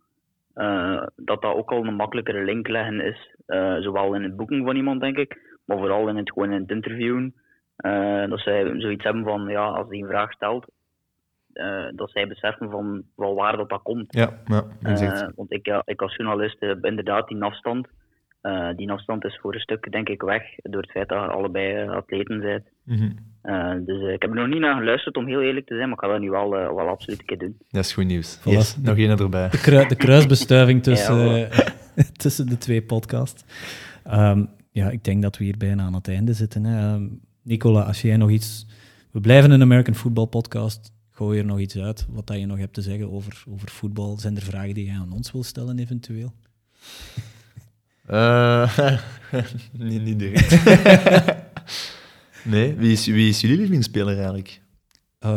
uh, dat dat ook al een makkelijkere link leggen is. Uh, zowel in het boeken van iemand, denk ik, maar vooral in het, gewoon in het interviewen. Uh, dat zij zoiets hebben van, ja, als hij een vraag stelt, dat zij beseffen van, van waar dat, dat komt. Ja, ja want ik, ja, ik als journalist heb inderdaad die afstand. Die afstand is voor een stuk, denk ik, weg door het feit dat je allebei atleten bent. Mm -hmm. Uh, dus uh, ik heb er nog niet naar geluisterd, om heel eerlijk te zijn, maar ik ga dat nu wel, uh, wel absoluut een keer doen. Dat is goed nieuws. Yes, nog één erbij. De, kru de kruisbestuiving tussen, ja, tussen de twee podcasts. Um, ja, ik denk dat we hier bijna aan het einde zitten. Hè. Um, Nicola, als jij nog iets... We blijven een American Football podcast. Gooi er nog iets uit, wat dat je nog hebt te zeggen over, over voetbal. Zijn er vragen die je aan ons wil stellen, eventueel? niet, niet direct. Nee, wie is, wie is jullie lievelingsspeler eigenlijk? Uh,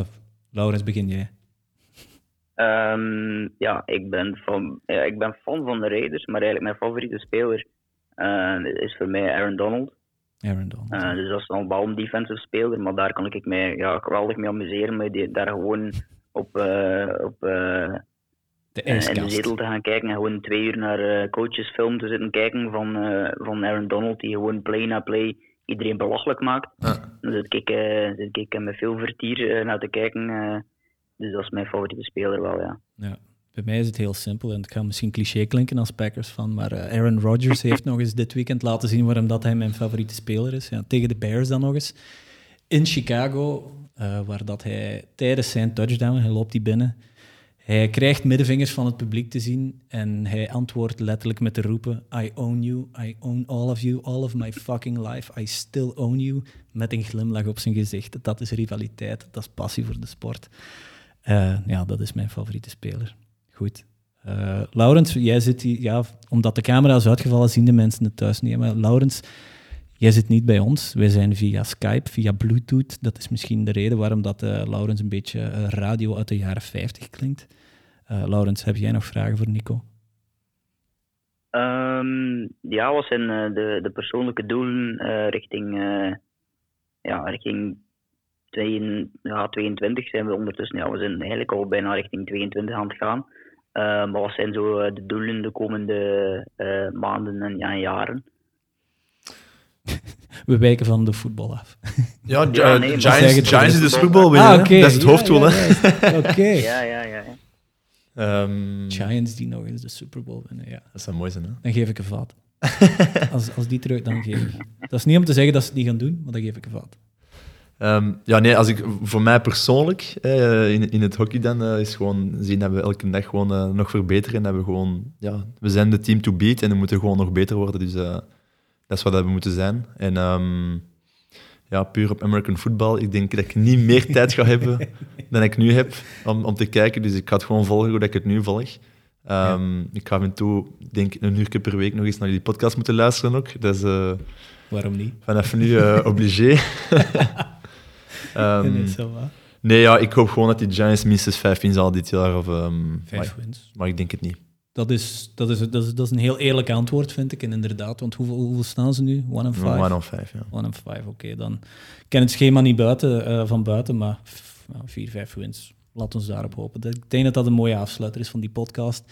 Laurens, begin jij. Um, ja, ik ben, van, ja, ik ben fan van de Raiders, maar eigenlijk mijn favoriete speler uh, is voor mij Aaron Donald. Aaron Donald. Uh, dus dat is dan wel een defensive speler, maar daar kan ik mij ja, geweldig mee amuseren. Met die, daar gewoon op, op de in de zetel te gaan kijken en gewoon twee uur naar coachesfilm te zitten kijken van, van Aaron Donald, die gewoon play na play iedereen belachelijk maakt. Ja. Dus ik kijk, uh, ik met veel vertier uh, naar te kijken. Uh, dus dat is mijn favoriete speler wel, ja. ja. Bij mij is het heel simpel en het kan misschien cliché klinken als Packers van, maar Aaron Rodgers heeft nog eens dit weekend laten zien waarom dat hij mijn favoriete speler is. Ja, tegen de Bears dan nog eens. In Chicago, waar dat hij tijdens zijn touchdown, hij loopt die binnen, hij krijgt middenvingers van het publiek te zien en hij antwoordt letterlijk met de roepen: I own you, I own all of you, all of my fucking life, I still own you. Met een glimlach op zijn gezicht. Dat is rivaliteit, dat is passie voor de sport. Uh, ja, dat is mijn favoriete speler. Goed. Uh, Laurens, jij zit hier, ja, omdat de camera is uitgevallen, zien de mensen het thuis niet. Maar Laurens, jij zit niet bij ons. Wij zijn via Skype, via Bluetooth. Dat is misschien de reden waarom dat uh, Laurens een beetje radio uit de jaren 50 klinkt. Uh, Laurens, heb jij nog vragen voor Nico? Um, ja, wat zijn de, de persoonlijke doelen richting, ja, richting 22, ja, 22 zijn we ondertussen. Ja, we zijn eigenlijk al bijna richting 22 aan het gaan. maar wat zijn zo de doelen de komende maanden en ja, jaren? We wijken van de voetbal af. Ja, ja nee, Giants, Giants is de Super Bowl weer. Ah, okay. Dat is het ja, hoofddoel. Ja, Oké. Ja, ja, ja. Um, Giants die nog eens de Super Bowl winnen, ja. Dat zou mooi zijn, hè? Dan geef ik een vat. als, als die terug, dan geef ik. Dat is niet om te zeggen dat ze het niet gaan doen, maar dan geef ik een vat. Um, ja, nee, als ik, voor mij persoonlijk, eh, in, in het hockey dan, uh, is gewoon zien dat we elke dag gewoon uh, nog verbeteren. En dat we gewoon, ja, we zijn de team to beat en we moeten gewoon nog beter worden. Dus dat is wat we moeten zijn. En um, ja, puur op American football. Ik denk dat ik niet meer tijd ga hebben dan ik nu heb om, om te kijken. Dus ik ga het gewoon volgen hoe ik het nu volg. Um, Ik ga af en toe, denk een uur per week nog eens naar die podcast moeten luisteren ook. Dat is, uh, Waarom niet? Vanaf nu uh, obligé. um, nee, nee, ja, ik hoop gewoon dat die Giants minstens vijf wins al dit jaar. Of, um, vijf wins. Maar ik denk het niet. Dat is, dat, is, dat, is, dat is een heel eerlijk antwoord, vind ik. En inderdaad, want hoeveel, hoeveel staan ze nu? One and five? One and five, ja. One and five, oké. dan ik ken het schema niet buiten, uh, van buiten, maar nou, vier, vijf wins. Laat ons daarop hopen. Ik denk dat dat een mooie afsluiter is van die podcast.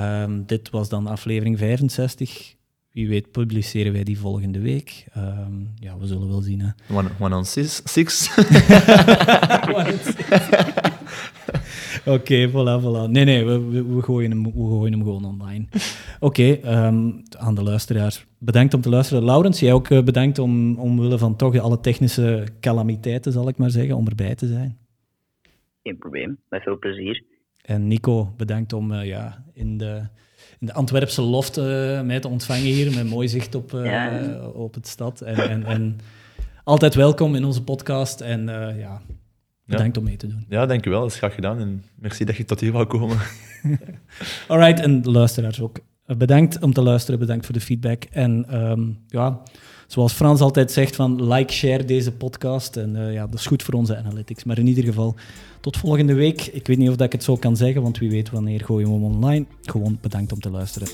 Um, dit was dan aflevering 65. Wie weet publiceren wij die volgende week. Um, ja, we zullen wel zien. Hè. One, one on six. six. Oké, okay, voilà, voilà. Nee, nee, we, we, gooien, hem, we gooien hem gewoon online. Oké, okay, um, aan de luisteraars. Bedankt om te luisteren. Laurens, jij ook uh, bedankt om, omwille van toch alle technische calamiteiten, zal ik maar zeggen, om erbij te zijn. Geen probleem, met veel plezier. En Nico, bedankt om uh, ja, in de in de Antwerpse loft uh, mij te ontvangen hier, met mooi zicht op, uh, ja. op het stad. En, en, en, altijd welkom in onze podcast. En uh, ja, bedankt om mee te doen. Ja, dankjewel. Dat is graag gedaan. En merci dat je tot hier wou komen. Alright, en de luisteraars ook. bedankt om te luisteren, bedankt voor de feedback. En ehm, ja, zoals Frans altijd zegt, van like, share deze podcast. En uh, ja, dat is goed voor onze analytics. Maar in ieder geval, tot volgende week. Ik weet niet of dat ik het zo kan zeggen, want wie weet wanneer gooien we hem online. Gewoon bedankt om te luisteren.